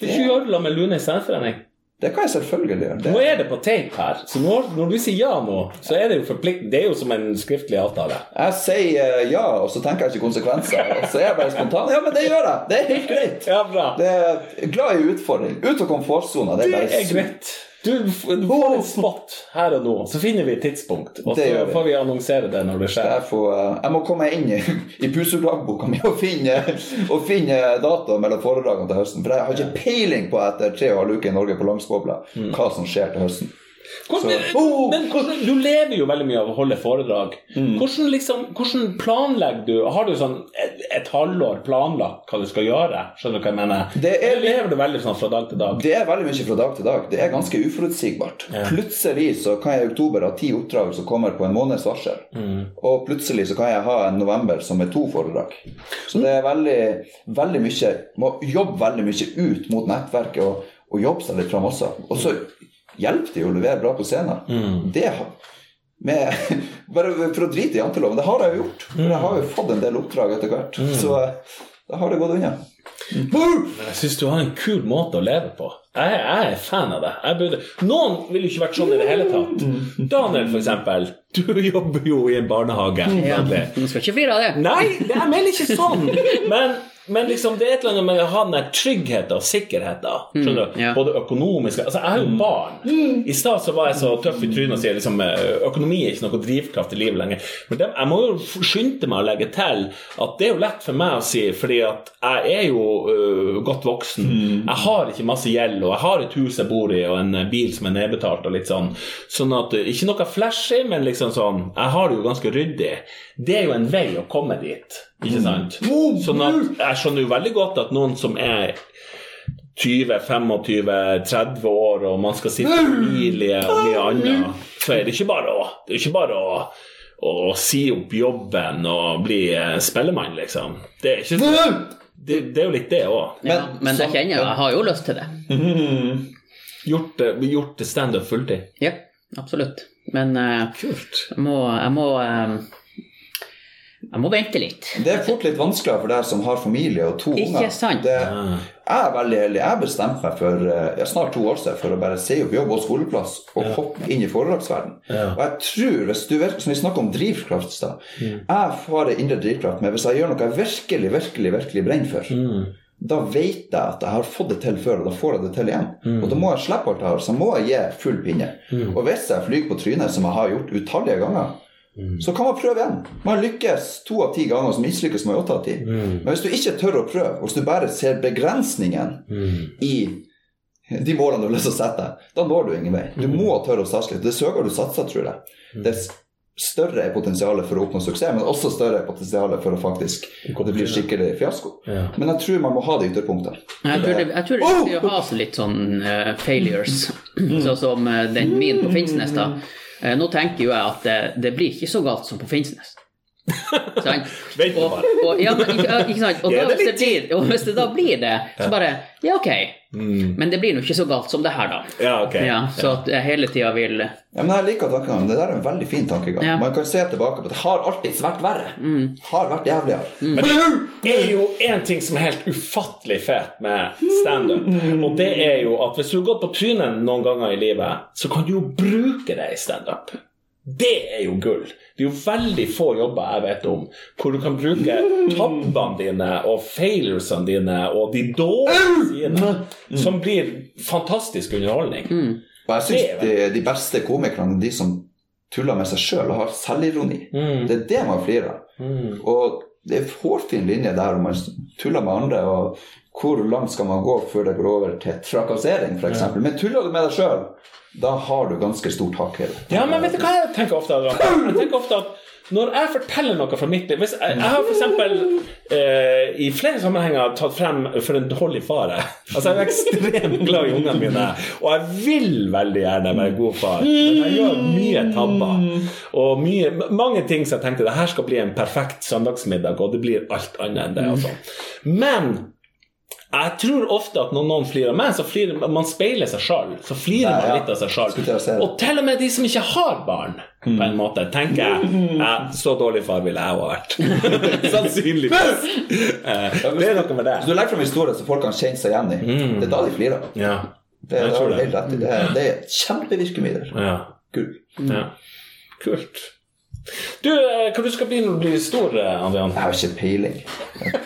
Vil ikke gjøre det med Lune i Standforening? Det kan jeg selvfølgelig gjøre. Nå er det på tape her, så når, når du sier ja nå, så er det jo forpliktende. Det er jo som en skriftlig avtale. jeg sier eh, ja, og så tenker jeg ikke konsekvenser. Og så er jeg bare spontan. Ja, men det gjør jeg. Det er helt greit. Ja, bra. Det er glad i utfordring. Ut av komfortsona. Det er Det bare er greit. Du, du får en spot her og nå, så finner vi et tidspunkt. Og så vi. får vi annonsere det når det skjer. Jeg, får, eh, jeg må komme inn i, i puselagboka mi og finne, og finne datoer mellom foredragene til høsten. For jeg har ikke peiling på etter tre og en halv uke i Norge på Langsbobla hva som skjer til høsten. Hvordan, Oh! men hvordan, du lever jo veldig mye av å holde foredrag. Mm. Hvordan, liksom, hvordan planlegger du? Har du sånn et, et halvår planlagt hva du skal gjøre? Skjønner du hva jeg mener? Det er Eller lever du veldig sånn fra dag til dag? Det er veldig mye fra dag til dag. Det er ganske uforutsigbart. Plutselig så kan jeg i oktober ha ti oppdrag som kommer på en måneds varsel. Og plutselig så kan jeg ha en november som er to foredrag. Så det er veldig, veldig mye Må jobbe veldig mye ut mot nettverket og, og jobbe seg litt fram også. Og så hjelper det jo å levere bra på scenen. Det har med, bare for å drite i janteloven, det har jeg jo gjort. For jeg har jo fått en del oppdrag etter hvert. Så eh, da har det gått unna. Men jeg syns du har en kul måte å leve på. Jeg, jeg er fan av det. Burde... Noen ville ikke vært sånn i det hele tatt. Daniel, for eksempel. Du jobber jo i en barnehage. Ja. Du skal ikke flire av det. Nei, det er vel ikke sånn. Men, men liksom, det er et eller annet med å ha den der tryggheten og sikkerheten. Skjønner du? Både økonomisk Altså, jeg er jo barn. I stad så var jeg så tøff i trynet og sier liksom, økonomi er ikke noe drivkraft i livet lenger. Men det, jeg må jo skynde meg å legge til at det er jo lett for meg å si, fordi at jeg er jo uh, godt voksen. Jeg har ikke masse gjeld, og jeg har et hus jeg bor i, og en øh, bil som er nedbetalt, og litt sånn. Sånn at Ikke noe flashy, men liksom sånn Jeg har det jo ganske ryddig. Det er jo en vei å komme dit, ikke sant? Sånn at jeg skjønner jo veldig godt at noen som er 20-25-30 år, og man skal sitte i familie og mye annet, så er det ikke bare å, det er ikke bare å, å si opp jobben og bli eh, spellemann, liksom. Det er, ikke, det, det er jo litt det òg. Ja, Men det jeg kjenner jo, jeg har jo lyst til det. Gjort, det- gjort det standup fulltid. Ja, absolutt. Men uh, Kult. jeg må, jeg må eh, Jeg må vente litt. Det er fort litt vanskeligere for deg som har familie og to Ikke unger. sant? Det, jeg er veldig heldig. Jeg bestemte meg for jeg snart to år siden for å bare si opp jobb og skoleplass og hoppe inn i foredragsverdenen. Ja. Og jeg tror, hvis du vet, som vi snakker om drivkraft i stad Jeg har en indre drivkraft, men hvis jeg gjør noe jeg virkelig, virkelig, virkelig brenner for, da vet jeg at jeg har fått det til før, og da får jeg det til igjen. Og da må jeg slippe alt jeg har, så må jeg gi full pinne. Og hvis jeg flyr på trynet, som jeg har gjort utallige ganger, så kan man prøve igjen. Man lykkes to av ti ganger, så mislykkes man åtte av ti. Men hvis du ikke tør å prøve, og hvis du bare ser begrensningen i de målene du har lyst til å sette, da når du ingen vei. Du må tørre å satse litt. Det søker du satser, tror jeg, dess større er potensialet for å oppnå suksess, men også større er potensialet for å faktisk det blir skikkelig fiasko. Ja. Men jeg tror man må ha de ytterpunktene. Jeg tror det, jeg tror det er viktig å ha litt sånn uh, failures, sånn som uh, den min på Finnsnes. da. Eh, nå tenker jo jeg at det, det blir ikke så galt som på Finnsnes. Sant? Vent Og, og, ja, men, ikke, ikke sant? Og, da, hvis, det blir, og hvis det da blir det, så bare Ja, ok. Mm. Men det blir nå ikke så galt som det her, da. Ja, ok. Ja, så at jeg hele tida vil Ja, men jeg liker tankegangen. Det der er en veldig fin tankegang. Ja. Man kan se tilbake på at det har alltid vært verre. Har vært jævligere. Men det er jo én ting som er helt ufattelig fet med standup, og det er jo at hvis du har gått på trynet noen ganger i livet, så kan du jo bruke det i standup. Det er jo gull. Det er jo veldig få jobber jeg vet om hvor du kan bruke tabbene dine og failuresene dine og de dårlige sidene, som blir fantastisk underholdning. Og jeg syns de, de beste komikerne, de som tuller med seg sjøl og har selvironi, Mm. det er det man flirer av. Mm. Og det er en hårfin linje der om man tuller med andre, og hvor langt skal man gå før det går over til trakassering, f.eks. eksempel Men tuller du med deg sjøl, da har du ganske stort hakk i det. Ja, men vet du hva jeg tenker ofte? Jeg tenker ofte at når jeg forteller noe fra mitt liv hvis Jeg, jeg har f.eks. Eh, i flere sammenhenger tatt frem for en dårlig far. jeg. Altså, jeg er ekstremt glad i ungene mine, og jeg vil veldig gjerne være god far. Men jeg gjør mye tabber. Og mye, mange ting som jeg tenkte det her skal bli en perfekt søndagsmiddag, og det blir alt annet enn det. altså. Men jeg tror ofte at når noen flirer av meg, så flirer man speiler seg sjøl. Så flirer Nei, man ja. litt av seg sjøl. Og til og med de som ikke har barn, på en måte, tenker jeg ja, så dårlig far ville jeg ha vært. Sannsynligvis. Eh, Det er noe med det. Så du legger fram historier som folk kan kjenne seg igjen i, det er da de flirer. Ja. Det, er, det det. er- det er kjempevirkemiddel. Ja. Gull. ja. Kult. Du, eh, hva du skal bli når du blir stor, eh, Adrian? Jeg har ikke peiling.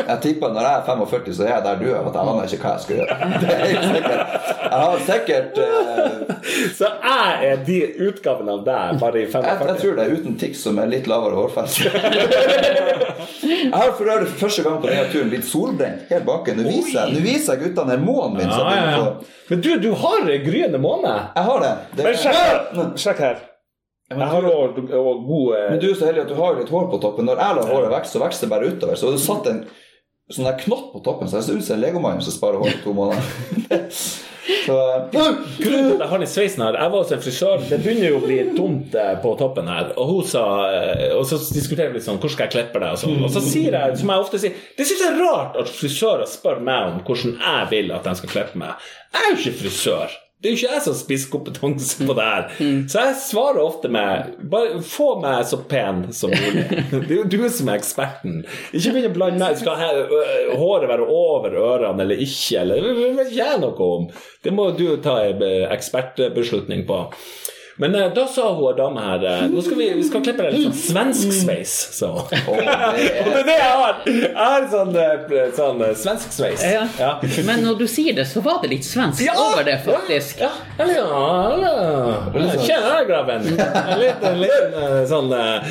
Jeg tipper når jeg er 45, så er jeg der du er, at jeg aner ikke hva jeg skal gjøre. Det er helt sikkert. Jeg har sikkert uh... Så jeg er de utgavene av deg, bare i jeg, jeg tror det er uten tics som er litt lavere hårfeste. Jeg har for øvrig for første gang på denne turen blitt solbrent helt baken. Nå viser nå viser jeg guttene her månen min. Ja, ja, ja. Men du, du har gryende måne. Jeg har det. det Men sjekk her. Sjekk her. Jeg har òg god eh, Men du er så heldig at du har litt hår på toppen. Når jeg lar håret vokse, så vokser det bare utover. Så du satt en sånn der knott på toppen, så jeg ser ut som en legomann som sparer hår i to måneder. Så at jeg har den sveisen her Jeg var hos en frisør. Det begynner jo å bli tomt eh, på toppen her. Og hun sa eh, Og så diskuterer vi litt sånn Hvordan skal jeg klippe det? Og, sånn. og så sier jeg, som jeg ofte sier Det syns jeg er rart at frisører spør meg om hvordan jeg vil at de skal klippe meg. Jeg er jo ikke frisør. Det er jo ikke jeg som har spisskompetanse på det her. Så jeg svarer ofte med Bare få meg så pen som mulig. Det er jo du som er eksperten. Ikke begynn å blande meg. Skal he- øh, håret være over ørene eller ikke? Eller, det vet jeg noe om. Det må du ta en eh, ekspertbeslutning på. Men eh, da sa hun dame her eh, Nå skal vi, vi skal klippe deg litt sånn svensk sveis, sa hun. Det Og det er det jeg har! Jeg har sånn, eh, sånn eh, svensk sveis. Ja. Men når du sier det, så var det litt svensk over det, faktisk. Ja, eller ja, ja, Kjenner Tjena, grabben. En liten, liten eh, sånn eh,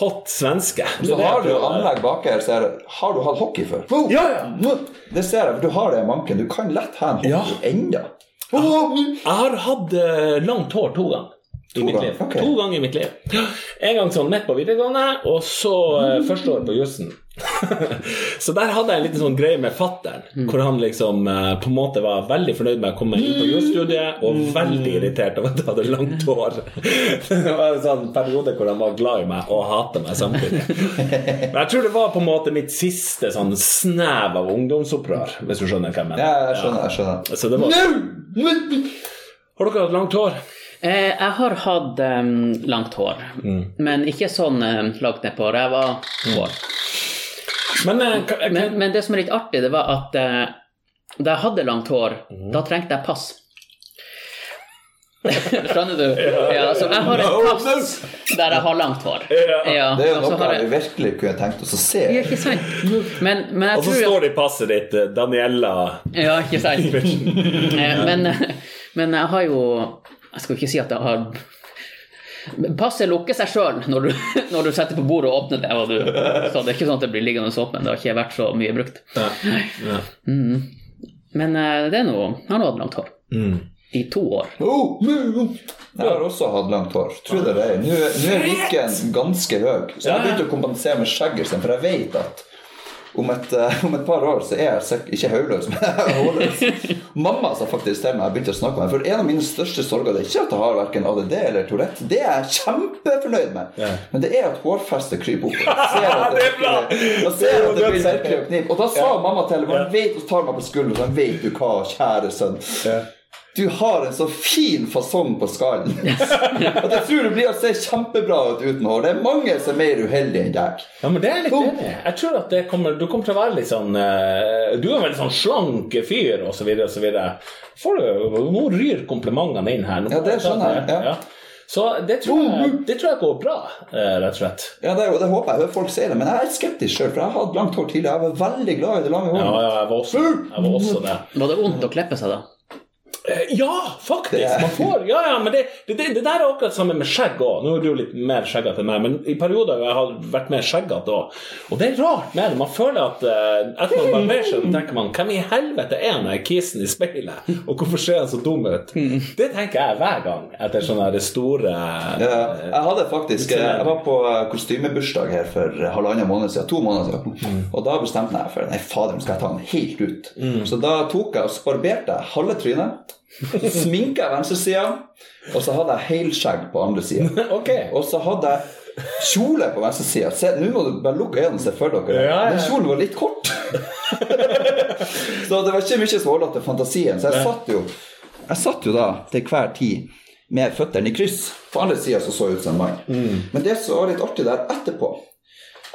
hot svenske. Så har du anlegg bak her, så er det Har du hatt hockey før? Ja, ja. Det ser jeg, for du har det i manken. Du kan lett ha en hockey Ja. enda. Jeg har hatt eh, langt hår to ganger. I mitt ganger, liv. ok. To ganger i mitt liv. En gang sånn midt på videregående, og så uh, første år på jussen. så der hadde jeg en liten sånn greie med fattern, hvor han liksom eh, på en måte var veldig fornøyd med å komme inn på jordstudiet, og veldig irritert over at jeg hadde langt hår. det var en sånn periode hvor han var glad i meg og hater meg samtidig. Men jeg tror det var på en måte mitt siste sånn snev av ungdomsopprør, hvis du skjønner hva jeg mener. Ja, jeg skjønner. jeg skjønner Så det var... Har dere hatt langt hår? Eh, jeg har hatt um, langt hår, men ikke sånn um, langt nedpå ræva hår. Men, eh, Men, men det som er litt artig, det var at eh, da jeg hadde langt hår, da trengte jeg pass. Skjønner du? Ja, så jeg har et pass der jeg har langt hår. Ja, Det er jo noe jeg- virkelig kunne tenkt oss å se. Ja, ikke sant? Men, men jeg Og så tror står det i passet ditt 'Daniella'. Daniela Ja, ikke sant? Eh, men, men jeg har jo Jeg skal ikke si at jeg har Passet lukker seg sjøl når, du- når du setter på bordet og åpner det. Og du, så det er ikke sånn at det blir liggende åpent. Det har ikke vært så mye brukt. Mm. Men eh, det er noe Jeg har nå hatt langt hår. I to år. Oh, jeg har også hatt langt hår. Tro det eller ei. Nå er viken ganske høy, så jeg har begynt å kompensere med skjegget, for jeg vet at om et, eh, om et par år så er jeg ikke hodeløs, men hårløs. Mamma sa faktisk til meg jeg begynte å snakke om det, for en av mine største sorger det er ikke at jeg har verken ADD eller Tourette. Det er jeg kjempefornøyd med. Men det er at hårfestet kryper opp. Jeg ser at Det det! Ser at det blir virkelig å knipe. Og da sa mamma til meg, hun og tar meg på skulderen, så vet du hva, kjære sønn. Du har en så fin fasong på skallen at jeg tror du blir å se kjempebra ut uten hår. Det er mange som er mer uheldige enn deg. Ja, men det er litt enig. Jeg tror at det kommer, du kommer til å være litt sånn eh, Du er en veldig sånn slank fyr, og så videre, og så videre. Får du, nå ryr komplimentene inn her. Nå Ja, det skjønner jeg, Ja. ja. Så det tror, jeg, det tror jeg går bra, eh, rett og slett. Ja, det, det håper jeg. Hører folk sier det. Men jeg er skeptisk sjøl, for jeg har hatt langt hår tidligere. Jeg var veldig glad i det lange Ja, ja, jeg var også, jeg var også det. Var det vondt å klippe seg da? Eh, Ja, faktisk! Man får, ja, ja, men det, det, det, der er akkurat samme med skjegg òg. Nå er du jo litt mer skjeggete enn meg, men i perioder har jeg vært mer skjeggete òg. Og det er rart med det. Man føler at uh, etter man barberer seg, tenker man Hvem i helvete er han der kisen i speilet? Og hvorfor ser han så dum ut? Det tenker jeg hver gang etter sånne store Ja, jeg hadde faktisk Jeg var på kostymebursdag her for halvannen måned siden. To måneder siden. Og da bestemte jeg for Nei, fader, skal jeg ta den helt ut. Så da tok jeg og sparberte halve trynet. Sminka venstresida, og så hadde jeg helskjegg på andre sida. Okay. Og så hadde jeg kjole på venstre side. Se, Nå må du bare lukke øynene og se for dere. Ja, ja. Den kjolen var litt kort. så det var ikke mye som til fantasien. Så jeg satt jo Jeg satt jo da til hver tid med føttene i kryss. På andre sida så så jeg ut som en mann. Men det som var litt artig der etterpå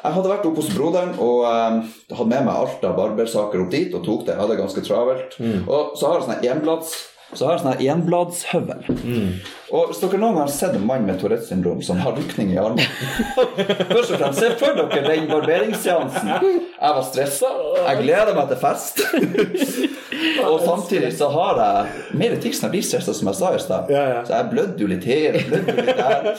Jeg hadde vært oppe hos broderen og eh, hadde med meg alt av barbersaker opp dit og tok det. Jeg hadde ganske travelt. Og så har jeg sånn enblads så har jeg sånn enbladshøvel. enbladshøvel. Og hvis dere noen gang har sett en mann med Tourettes syndrom som har rykning i armen Først og fremst, Se for dere den barberingsseansen. Jeg var stressa. Jeg gleder meg til fest. og samtidig så har jeg mer jeg blir stressa, som jeg sa i stad. Ja, ja. Så jeg blødde jo litt her blødde jo litt der.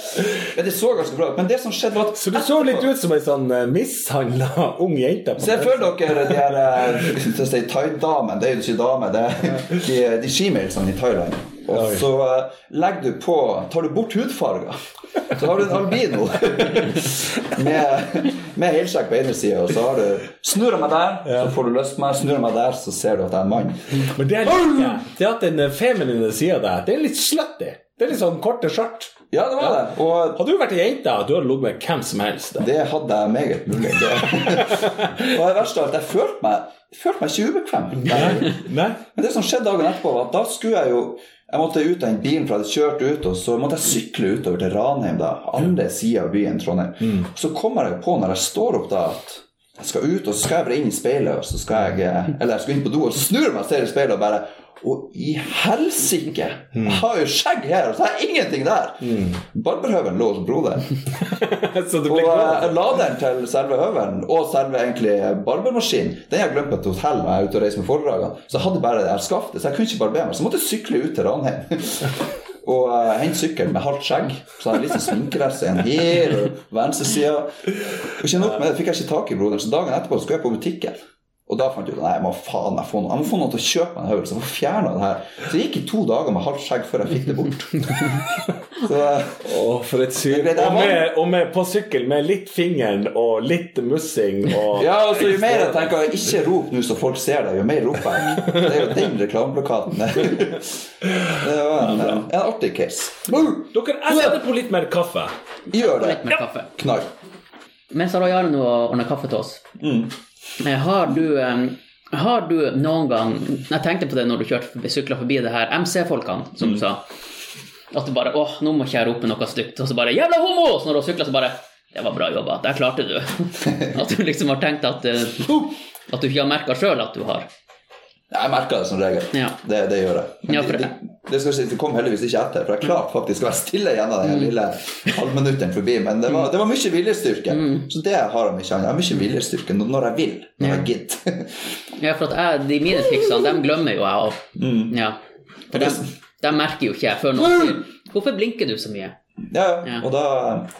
Men det så ganske bra ut. Men det som skjedde, var at Så du så litt ut som ei sånn mishandla ung jente. Se for dere de her eh, si. Det er jo ikke damer, det er de, de skimailsene i Thailand. Og så eh, legger du på Tar du bort hudfarger, så har du en albino med, med helsjekk på ene sida, og så har du Snurrer meg der, så får du lyst på meg. Snurrer meg der, så ser du at jeg er en mann. Men det er litt, ja. Det at den feminine sida der, det er litt slutty. Det er litt sånn korte skjørt. Ja, det var det. Og Hadde du vært ei jente, du hadde ligget med hvem som helst. Da. det hadde jeg meget mulig. Det. Og det verste av alt, jeg følte meg, jeg følte meg ikke ubekvem. Nei? Men det som skjedde dagen etterpå, var at da skulle jeg jo Jeg måtte ut av den bilen, for jeg hadde kjørt ut, og så måtte jeg sykle utover til Ranheim, da, andre sida av byen, Trondheim. Så kommer jeg på når jeg står opp da, at jeg skal ut, og så skal jeg bare inn i speilet, og så skal jeg eh, Eller jeg skal inn på do, og så snur jeg meg og ser i speilet og bare og i helsike! Jeg har jo skjegg her, og så har jeg ingenting der! Barberhøvelen lå hos broder. Så det Og eh, laderen til selve høvelen og selve egentlig barbermaskinen Den har jeg glemt på et hotell når jeg er ute og reiser med foredragene. Så jeg hadde bare det her skaftet, så jeg kunne ikke barbere meg. Så jeg måtte sykle ut til Ranheim. og uh, hente sykkel med halvt skjegg. Så hadde jeg litt sånn sminkerest igjen her og venstre side. Og ikke nok med det fikk jeg ikke tak i broderen, så dagen etterpå skulle jeg på butikken. Og da fant jeg ut nei, jeg må faen jeg få noe Jeg må få noen til å kjøpe meg en høvel, så jeg får fjerna det her. Så det gikk i to dager med halvt skjegg før jeg fikk det bort. så oh, for et syn. Og med, og med på sykkel med litt fingeren og litt mussing og Ja, altså Jo mer jeg tenker ikke rop nå så folk ser deg, jo mer roper jeg. Det er jo den reklameplakaten. Det var en, en artig case. Dere, jeg setter på litt mer kaffe. Gjør det. Knall. Mens Jarle nå ordner kaffe til oss, Mm. Har du har du noen gang Jeg tenkte på det når du kjørte sykla forbi det her MC-folkene, som Mm. du sa. At du bare åh, nå må ikke jeg rope noe stygt. Og så bare 'jævla homo!' Så når du sykla, så bare 'Det var bra jobba. Der klarte du'. At du liksom har tenkt at eh, At du ikke har merka sjøl at du har Jeg merker det som regel. Ja. Det, det gjør jeg. Men Ja, det, for- det, det, skal si, det kom heldigvis ikke etter, for jeg klarte faktisk å være stille gjennom Mm. den lille halvminutten forbi. Men det var, det var mye viljestyrke. Mm. Så det har jeg ikke annet. Jeg har mye viljestyrke når jeg vil. Når jeg gidder. Ja, for at jeg, de mine triksene, dem glemmer jo jeg òg. Mm. Ja. For dem, dem merker jo ikke jeg før noen sier 'Hvorfor blinker du så mye?' Ja, Ja. og da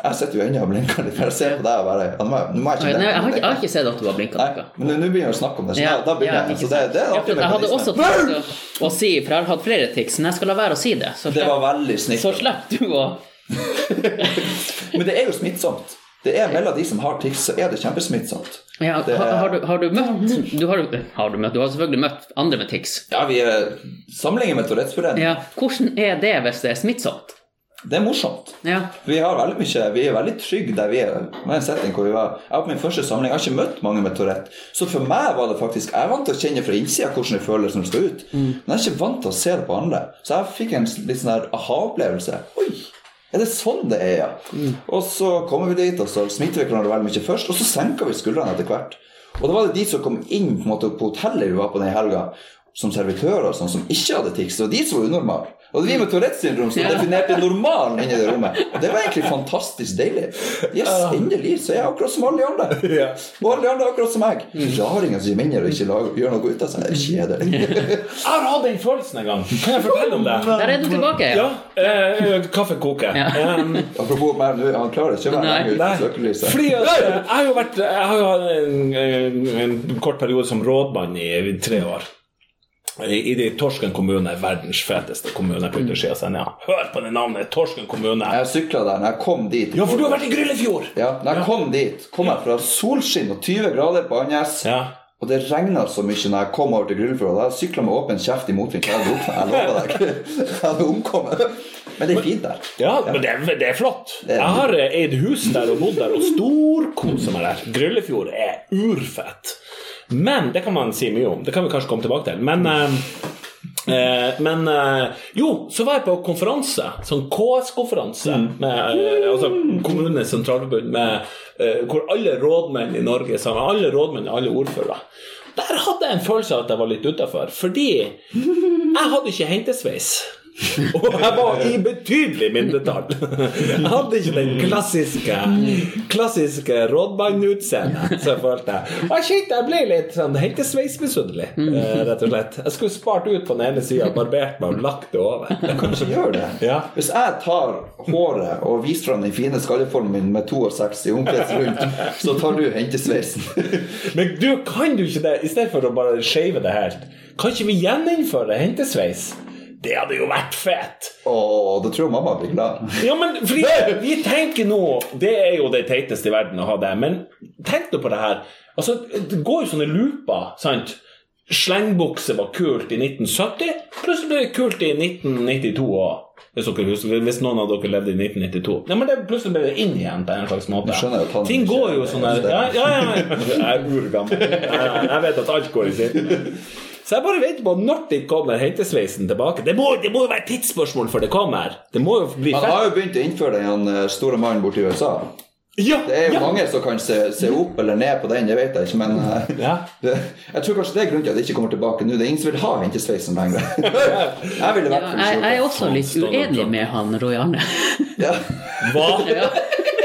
Jeg sitter jo ennå og blinker litt, jeg ser på deg og bare Nå må jeg, nå må jeg Nei, jeg, har ikke, jeg har ikke sett at du har blinka noe. men nå- nå begynner jeg å snakke om det, så da, da begynner jeg. Så det, det er en artig jeg hadde også mekanisme. tenkt å, å si, for jeg har hatt flere tics, men jeg skal la være å si det. Så Det var slipper, veldig snilt. så slipper du å Men det er jo smittsomt. Det er mellom de som har tics, så er det kjempesmittsomt. ja, Det- har, har, du, har du møtt du har, har du møtt Du har selvfølgelig møtt andre med tics. Ja, vi er samlinger med Tourettes forening. Ja, hvordan er det hvis det er smittsomt? Det er morsomt. Ja. Vi mye, vi er veldig trygge der vi er. Med en setting hvor vi var, Jeg var på min første samling, jeg har ikke møtt mange med Tourette. Så for meg var det faktisk Jeg er vant til å kjenne fra innsida hvordan det føles når det skal ut. Men jeg er ikke vant til å se det på andre. Så jeg fikk en litt sånn der aha-opplevelse. Oi! Er det sånn det er, ja? Og så kommer vi dit, og så smitter vi hverandre veldig mye først, og så senker vi skuldrene etter hvert. Og da var det de som kom inn på, måte, på hotellet vi var på den helga. som servitører og sånn, som ikke hadde tics. Det var de som var unormale. Og vi med Tourettes syndrom som definerte normalen inni det rommet. Og det var egentlig fantastisk deilig. Yes, endelig så er jeg akkurat som alle de andre. Og alle de andre akkurat som meg. Raringer som gir mindre og ikke lager, gjør noe ut av seg. Det er kjedelig. Jeg har hatt den følelsen en gang. Kan jeg fortelle om det? Der er du tilbake. Ja. Eh, kaffe koker. Ja. Um, Apropos meg, nå, han klarer ikke å være lenge lenger ute Nei, i søkelyset. fordi at, eh, jeg har jo vært Jeg har jo hatt en, en, en kort periode som rådmann i tre år. I, de Torsken kommune, verdens feteste kommune på yttersida av Senja. Hør på det navnet! Torsken kommune. Jeg sykla der når jeg kom dit. Ja, for du har vært i Gryllefjord! Ja, når jeg kom dit, kom jeg fra solskinn og 20 grader på Andenes. Ja. Og det regna så mye når jeg kom over til Gryllefjord. Jeg sykla med åpen kjeft i motvind. Jeg lover deg. Jeg hadde omkommet. Men det er fint der. Ja, men det er, det er flott. Jeg har eid hus der og bodd der og storkosa meg der. Gryllefjord er urfett. Men det kan man si mye om. Det kan vi kanskje komme tilbake til. Men eh, eh, men eh, jo, så var jeg på konferanse, sånn KS-konferanse, med eh, altså Kommunenes sentralforbund, med, eh, hvor alle rådmenn i Norge sammen. Alle rådmenn, alle ordførere. Der hadde jeg en følelse av at jeg var litt utafor, fordi jeg hadde ikke hentesveis. Og jeg var i betydelig mindretall. Jeg hadde ikke den klassiske Klassiske rådmannutseendet som jeg følte. Og jeg kjente jeg ble litt sånn hentesveismisunnelig, eh, rett og slett. Jeg skulle spart ut på den ene sida, barbert meg og lagt det over. Kanskje gjør det. Ja. Hvis jeg tar håret og viser fram den fine skalleformen min med 62 omkrets rundt, så tar du hentesveisen. Men du, kan du ikke det, i stedet for å bare shave det helt, kan ikke vi gjeninnføre hentesveis? Det hadde jo vært fett! Og det tror mamma blir glad. Ja, men fordi vi tenker nå Det er jo det teiteste i verden å ha det, men tenk nå på det her. Altså, Det går jo sånne looper, sant? Slengbukse var kult i 1970, plutselig ble det kult i 1992 òg. Hvis, hvis noen av dere levde i 1992. Ja, men det, Plutselig ble det inn igjen på en slags måte. Skjønner Ting går jo sånn her ja, ja, ja, Jeg er urgammel. Jeg, jeg vet at alt går i sitt. Så jeg bare venter på når det kommer hentesveisen tilbake. Det må, det må jo være et tidsspørsmål før det kommer. Det må jo bli Han har jo begynt å innføre den eh, store mannen borti USA. Ja, Det er jo ja. mange som kan se, se opp eller ned på den, det vet jeg ikke, men eh, Ja. det, jeg tror kanskje det er grunnen til at det ikke kommer tilbake nå. Det er ingen som vil ha hentesveisen lenger. Jeg ville i Ja, jeg, jeg er også litt uenig med han Roy Arne. ja. Hva? Ja.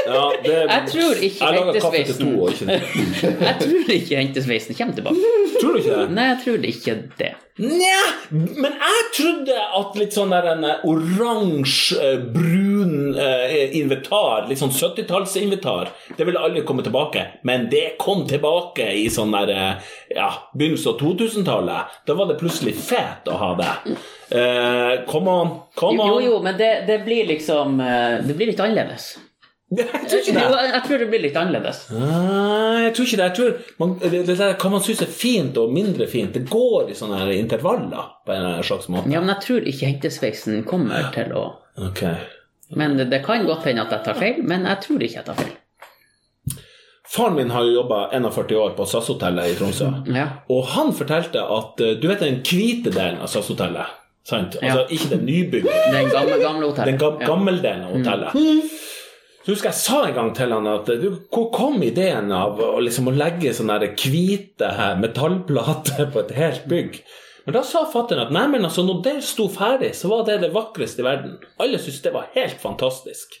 Ja, det, Jeg tror ikke hentesveisen. Jeg tror ikke hentesveisen kommer tilbake. Tror du ikke det? Nei, jeg tror ikke det. Nja, men jeg trodde at litt sånn der en eh, oransje, eh, eh, invitar, litt sånn 70-tallsinvitar, det ville aldri komme tilbake. Men det kom tilbake i sånn der ja, begynnelsen av 2000-tallet. Da var det plutselig fet å ha det. Uh, come on, come Jo, jo, men det, det blir liksom Det blir litt annerledes. Jeg tror ikke Jo, det. jeg tror det blir litt annerledes. Nei, jeg tror ikke det. Jeg tror man, det, der kan man synes er fint og mindre fint. Det går i sånne her intervaller på en eller annen slags måte. Ja, men jeg tror ikke hentesveisen kommer til å okay. Men det, det kan godt hende at jeg tar feil, men jeg tror ikke jeg tar feil. Faren min har jo jobba 41 år på SAS-hotellet i Tromsø. Ja. Og han fortalte at eh, Du vet den hvite delen av SAS-hotellet? Sant? Altså ikke den nybygde, Den gamle, gamle hotellet. den ga Ja. gammeldelen av hotellet. Så husker jeg sa en gang til han at du, hvor kom ideen av å, liksom, å legge sånne hvite metallplater på et helt bygg? Men da sa fatter'n at nei, men altså, når det sto ferdig, så var det det vakreste i verden. Alle syntes det var helt fantastisk.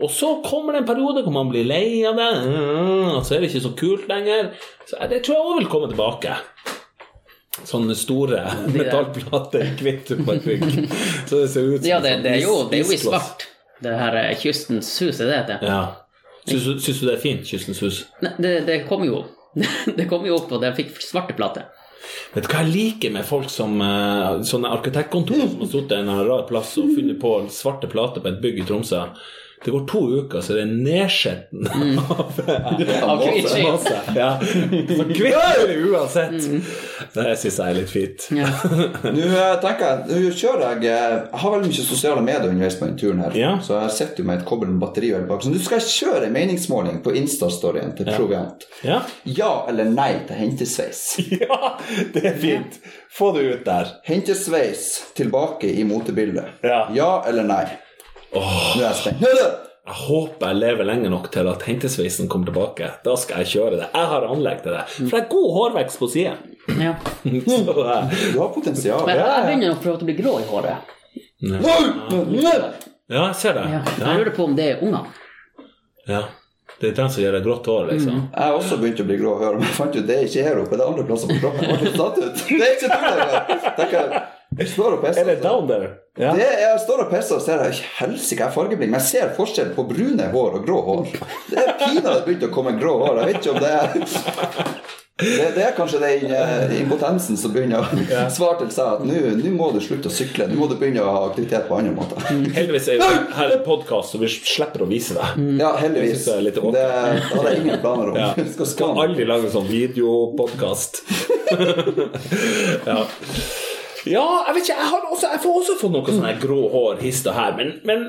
Og så kommer det en periode hvor man blir lei av det, og så er det ikke så kult lenger. Så det tror jeg òg vil komme tilbake. Sånne store metallplater i hvitt på et bygg. Så det ser ut som Ja, det, en det, er jo, det er jo i svart. Det her er Kystens hus, er det det heter? Ja. Syns syns du det er fint, Kystens hus? Nei, det, det kom jo Det kom jo opp, og det fikk svarte plater. Vet du hva jeg liker med folk som eh, sånne arkitektkontor som har sittet en rar plass og funnet på svarte plater på et bygg i Tromsø? Det går to uker, så det er nedskjetten av, Av ski. masse. Ja. Så kvitt det uansett. Det syns jeg er litt fint. Ja. Nå eh, tenker jeg, nå kjører jeg eh, Jeg har veldig mye sosiale medier underveis på denne turen her. Ja. Så jeg sitter jo med et kobbel med batteri og bak. Så nå skal jeg kjøre en meningsmåling på Insta-storyen til Proviant. Ja. Ja eller nei til hentesveis? ja, det er fint. Få det ut der. Hentesveis tilbake i motebildet. Ja. ja eller nei? Nå er jeg spent. Nå Jeg håper jeg lever lenge nok til at hentesveisen kommer tilbake. Da skal jeg kjøre det. Jeg har anlegg til det. For det er god hårvekst på siden. Ja. Så, eh, Du har potensial. Men jeg ja. begynner å prøve å bli grå i håret. ja, jeg ser det. Ja. Jeg Ja, lurer på om det er ungene. ja. Det er den som gjør deg grått hår, liksom. Jeg har også begynt å bli grå i håret, men jeg fant ut det er ikke her oppe. Det er andre plasser på kroppen. Jeg ble litt satt ut. Det er ikke tull engang. Tenker jeg, Jeg står og pisser. Er det down there? Ja. Det jeg står og pisser og ser Helsike, jeg fargeblind. Men jeg ser forskjell på brune hår og grå hår. Det er pinadø det begynte å komme grå hår. Jeg vet ikke om det er det, det er kanskje den uh, impotensen som begynner å svare til seg at nå må du slutte å sykle. Nå må du begynne å ha aktivitet på andre måter. Heldigvis er her en podkast, så vi slipper å vise det. Ja, heldigvis. det Det, det hadde jeg ingen planer om. Ja. Skal Skal aldri lage en sånn videopodkast. ja. Ja, jeg vet ikke. Jeg, har også, jeg får også fått noe sånn grå hår hist og her. Men, men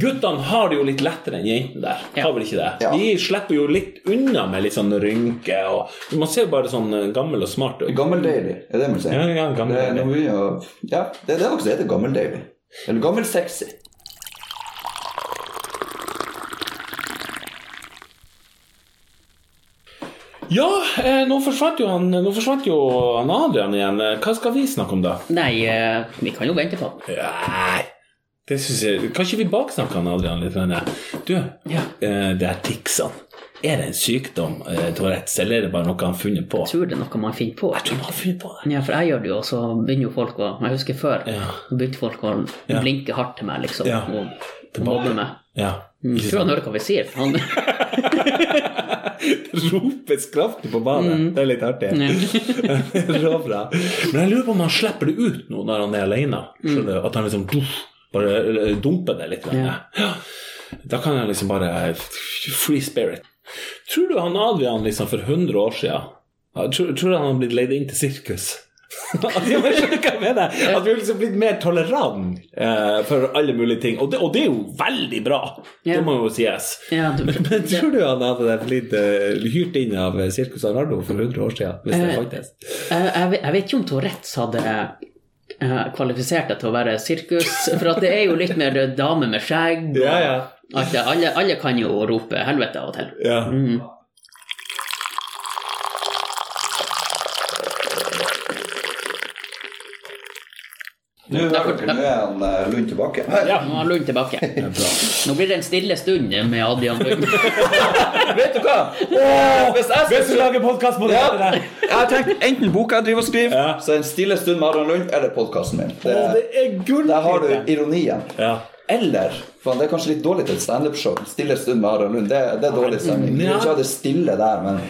guttene har det jo litt lettere enn jentene der. Ja. Har vel ikke det? Ja. De slipper jo litt unna med litt sånn rynke Og man ser jo bare sånn gammel og smart ut. Gammeldeilig, er det man sier? Ja, ja, Det er, noe mye å- ja, det er det også det heter gammeldeilig. Eller gammelsexy. Ja, eh, nå forsvant jo han Nå forsvant jo han Adrian igjen. Hva skal vi snakke om, da? Nei, eh, vi kan jo vente på. Nei, det synes jeg Kan ikke vi baksnakke han Adrian litt? Du, Ja. eh, det er ticsene. Er det en sykdom, eh, Tourettes, eller er det bare noe han har funnet på? Jeg tror det er noe man finner på. Jeg tror man har funnet på det. Ja, for jeg gjør det jo, og så begynner jo folk å Jeg husker før, Ja. begynte folk å Ja. blinke hardt til meg, liksom, Ja. og, og mobbe meg. Ja. Mm, Jeg tror han hører hva vi sier. for Han, Ropes kraftig på banen. Det er litt artig. Råbra. Men jeg lurer på om han slipper det ut nå når han er alene. Skjønner du? At han liksom bare eh, dumper det litt. Ja. Ja. Da kan han liksom bare Free spirit. Tror du han Adrian liksom for 100 år siden Tror, tror han har blitt leid inn til sirkus? At jeg hva jeg mener. At vi har liksom blitt mer tolerant eh, for alle mulige ting. Og det, og det er jo veldig bra. Ja. Det må jo sies. ja, du, Men tror du han hadde blitt uh, hyrt inn av Circus Arnardo for 100 år siden? Hvis det faktisk fantes? jeg, jeg, vet- jeg vet ikke om Tourettes hadde eh, kvalifisert deg til å være sirkus, for at det er jo litt mer dame med skjegg. og Ja, ja. At. Alle, alle kan jo rope helvete av og til. ja. Mm. Nå er han eh, Lund tilbake. Ja, nå er Lund tilbake. Nå blir det en stille stund med Adrian Lund. Vet du hva? Hvis jeg Hvis du lager podkast på det ja, der jeg har tenkt enten boka jeg driver og skriver, Ja. så en stille stund med Adrian Lund, eller podkasten min. Det, Å, det er gull! der har du ironien. Ja. Eller for Det er kanskje litt dårlig til et standup-show. Stille stund med Aron Lund. Det, det er dårlig stemning. Du vil ikke ha det stille der, men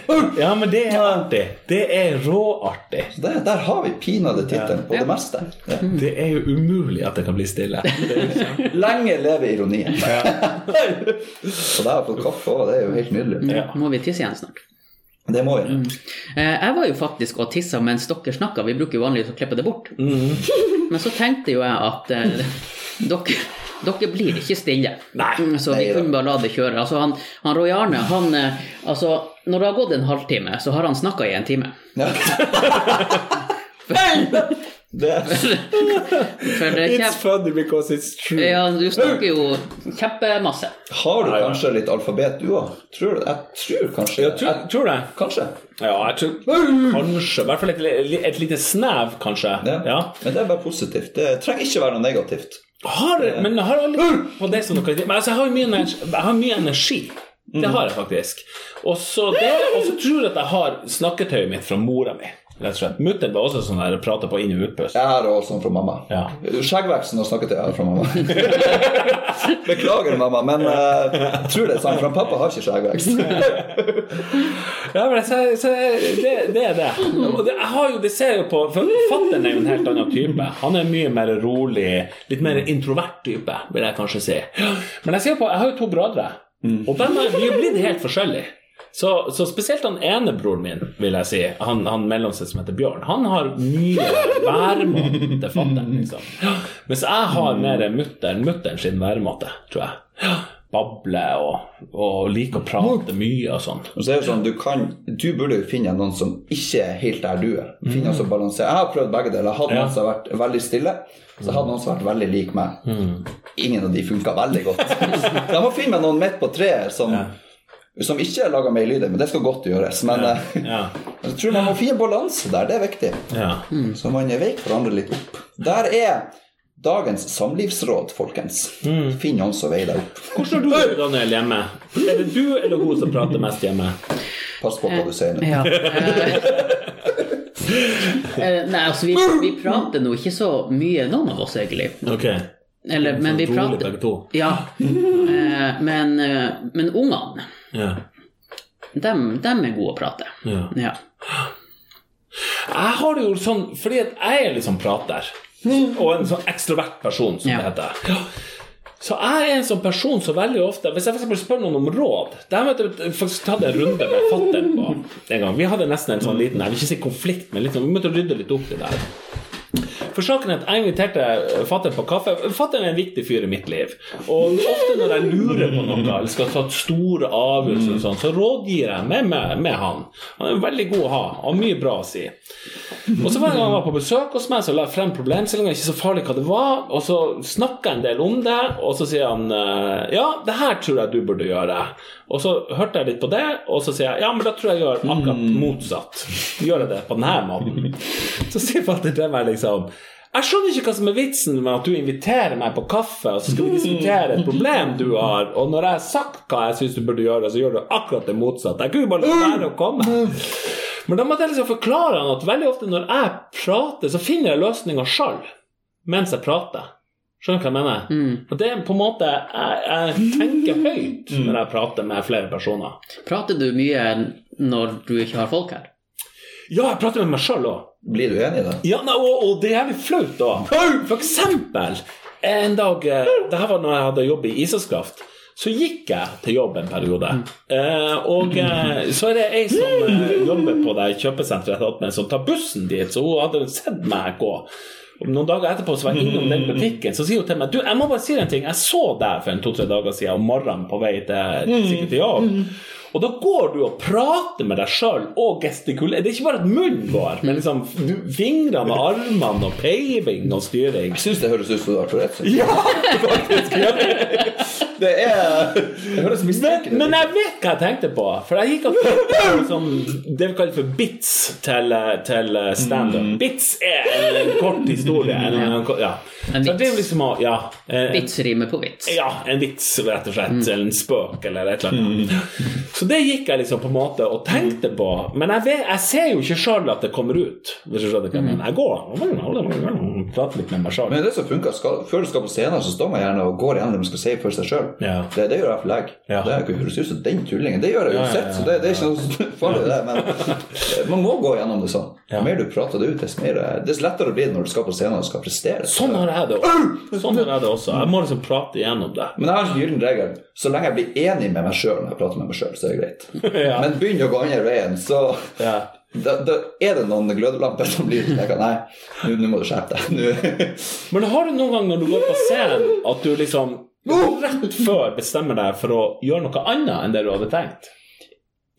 ja, men det er artig. Det er råartig. det, der har vi pinadø tittelen på det meste. Ja. Det er jo umulig at det kan bli stille. Det Lenge leve ironien. Og der har fått kaffe òg. Det er jo helt nydelig. Ja. Må vi tisse igjen snart. Det må vi. Mm. Jeg var jo faktisk og tissa mens dere snakka. Vi bruker jo vanligvis å klippe det bort. Mm. Men så tenkte jo jeg at eh, dere, dere blir ikke stille. Nei. Mm, Så vi kunne bare la det kjøre. Altså, han, han Roy Arne, han eh, Altså, når det har gått en halvtime, så har han snakka i en time. Ja. Det, It's funny because it's true. ja, du snakker jo kjempemasse. har du kanskje litt alfabet, du òg? Tror du? Jeg tror kanskje Jeg tror, tror det. Kanskje. Ja, jeg tror kanskje. I hvert fall et, et lite snev, kanskje. Ja. Ja. Men det er bare positivt. Det trenger ikke være noe negativt. Har, men jeg har aldri på det som noe Men altså, jeg har mye, energi- jeg har mye energi. Det har jeg faktisk. Og så og så tror jeg at jeg har snakketøyet mitt fra mora mi. Rett og slett. Mutter'n var også sånn der prata på inn- og utpust. Jeg har også sånn fra mamma. Ja. Skjeggveksten har snakket jeg fra mamma. Beklager, mamma, men uh, jeg tror det er sant, for pappa har ikke skjeggvekst. Ja, men så, så det, det er det. Og det, jeg har jo, det ser jo på For fattern er jo en helt annen type. Han er mye mer rolig, litt mer introvert type, vil jeg kanskje si. Men jeg ser på, jeg har jo to brødre, og de er, vi er blitt helt forskjellige. Så, så spesielt han ene broren min, vil jeg si, han, han mellomste som heter Bjørn, han har mye væremåte til fattern, liksom. Mens jeg har mer mutter'n mutter'n sin væremåte, tror jeg. bable og, og liker å prate mye og sånn. Og så er det sånn, du, kan, du burde jo finne noen som ikke er helt der du er. Finne noen som balanserer. Jeg har prøvd begge deler. Jeg hadde noen som har vært veldig stille, så hadde noen som vært veldig lik meg. Ingen av de funka veldig godt. Så jeg må finne meg noen midt på treet som, som ikke lager mer lyder, men det skal godt gjøres. Men ja, Ja. jeg tror man må finne balanse der, det er viktig. ja. Så man veier hverandre litt opp. Der er dagens samlivsråd, folkens. Finn noen som veier deg opp. Hvordan har du det, Daniel, hjemme? Er det du eller hun som prater mest hjemme? Pass på hva du sier nå. Ja. Eh, eh, nei, altså, vi, vi prater nå ikke så mye, noen av oss, egentlig. Okay. Eller, men vi prater. Ja. Eh, men, eh, men ungene, Ja. dem, dem er gode å prate. ja. Ja. Jeg har det jo sånn fordi at jeg er liksom prater. Og en sånn ekstrovert person, som Ja. det heter. Så jeg er en sånn person som veldig ofte Hvis jeg for spør noen om råd Det har jeg faktisk tatt en runde med fattern på en gang. Vi hadde nesten en sånn liten Jeg vil ikke si konflikt, men litt sånn, vi måtte rydde litt opp i det her. For saken er at jeg inviterte fatter'n på kaffe. Fatter'n er en viktig fyr i mitt liv. Og ofte når jeg lurer på noe eller skal ta store avgjørelser, og sånn, så rådgir jeg med, med, med han. Han er veldig god å ha, og mye bra å si. Og så var han på besøk hos meg, så la jeg frem problemstillinga, ikke så farlig hva det var, og så snakka jeg en del om det, og så sier han eh, ja, det her tror jeg du burde gjøre. Og så hørte jeg litt på det, og så sier jeg ja, men da tror jeg jeg gjør akkurat motsatt. Gjør jeg det på denne måten. Så sier fatter'n til meg liksom jeg skjønner ikke hva som er vitsen med at du inviterer meg på kaffe, og så skal vi diskutere et problem du har, og når jeg har sagt hva jeg syns du burde gjøre, så gjør du akkurat det motsatte. Jeg kunne jo bare la være å komme. Men da måtte jeg liksom forklare han at veldig ofte når jeg prater, så finner jeg løsninger sjøl mens jeg prater. Skjønner du hva jeg mener? Og det er på en måte Jeg, jeg tenker høyt når jeg prater med flere personer. Prater du mye når du ikke har folk her? Ja, jeg prater med meg sjøl òg. Blir du enig i det? Ja, nei, og, og det er jævlig flaut da. For eksempel, en dag eh, Det her var når jeg hadde jobb i Isaskraft. Så gikk jeg til jobb en periode. Eh, og eh, så er det ei som eh, jobber på det kjøpesenteret som tar bussen dit. Så hun hadde sett meg gå. Noen dager etterpå så var jeg innom den butikken, så sier hun til meg Du, jeg må bare si deg en ting. Jeg så deg for en to-tre dager siden om morgenen på vei til, sikkert til jobb. Og da går du og prater med deg sjøl og gestikulerer. Det er ikke bare at munnen går, men liksom du, fingrene og armene og peiving og styring. Jeg syns det høres ut som du har Tourettes. Ja, faktisk! Det er Det høres Men, men jeg vet hva jeg tenkte på. For jeg gikk og tenkte sånn, det vi kaller for bits til, til standup. Bits er en, en kort historie. En, en, ja. En vits. liksom ja, Vits rimer på vits. ja, en vits, rett og slett. Mm. en spøk, eller et eller annet. Så det gikk jeg liksom på en måte og tenkte på. Men jeg, vet, jeg ser jo ikke sjøl at det kommer ut. Hvis du skjønner hva jeg mener. Jeg går prater litt med meg sjøl. Men det som funker, skal, før du skal på scenen, så står man gjerne og går igjen det man skal si for seg sjøl. Ja. Det, det gjør jeg for leg. Ja. Det høres ut som den tullingen. Det gjør jeg uansett, ja. så det, det er ikke noe farlig, det. Men eh, man må gå gjennom det sånn. Jo mer du prater det ut, dess mer Dess lettere blir det når du skal på scenen og skal prestere. Sånn har jeg det også. Sånn har jeg det også. Jeg må liksom prate igjennom det. Men jeg har en gyllen regel. Så lenge jeg blir enig med meg sjøl når jeg prater med meg sjøl, så er det greit. Men begynner å gå andre veien, så Ja. da, da er det noen glødelamper som blir tenker, Nei, nå må du skjerpe deg. Men har du noen gang når du går på scenen, at du liksom rett før bestemmer deg for å gjøre noe annet enn det du hadde tenkt?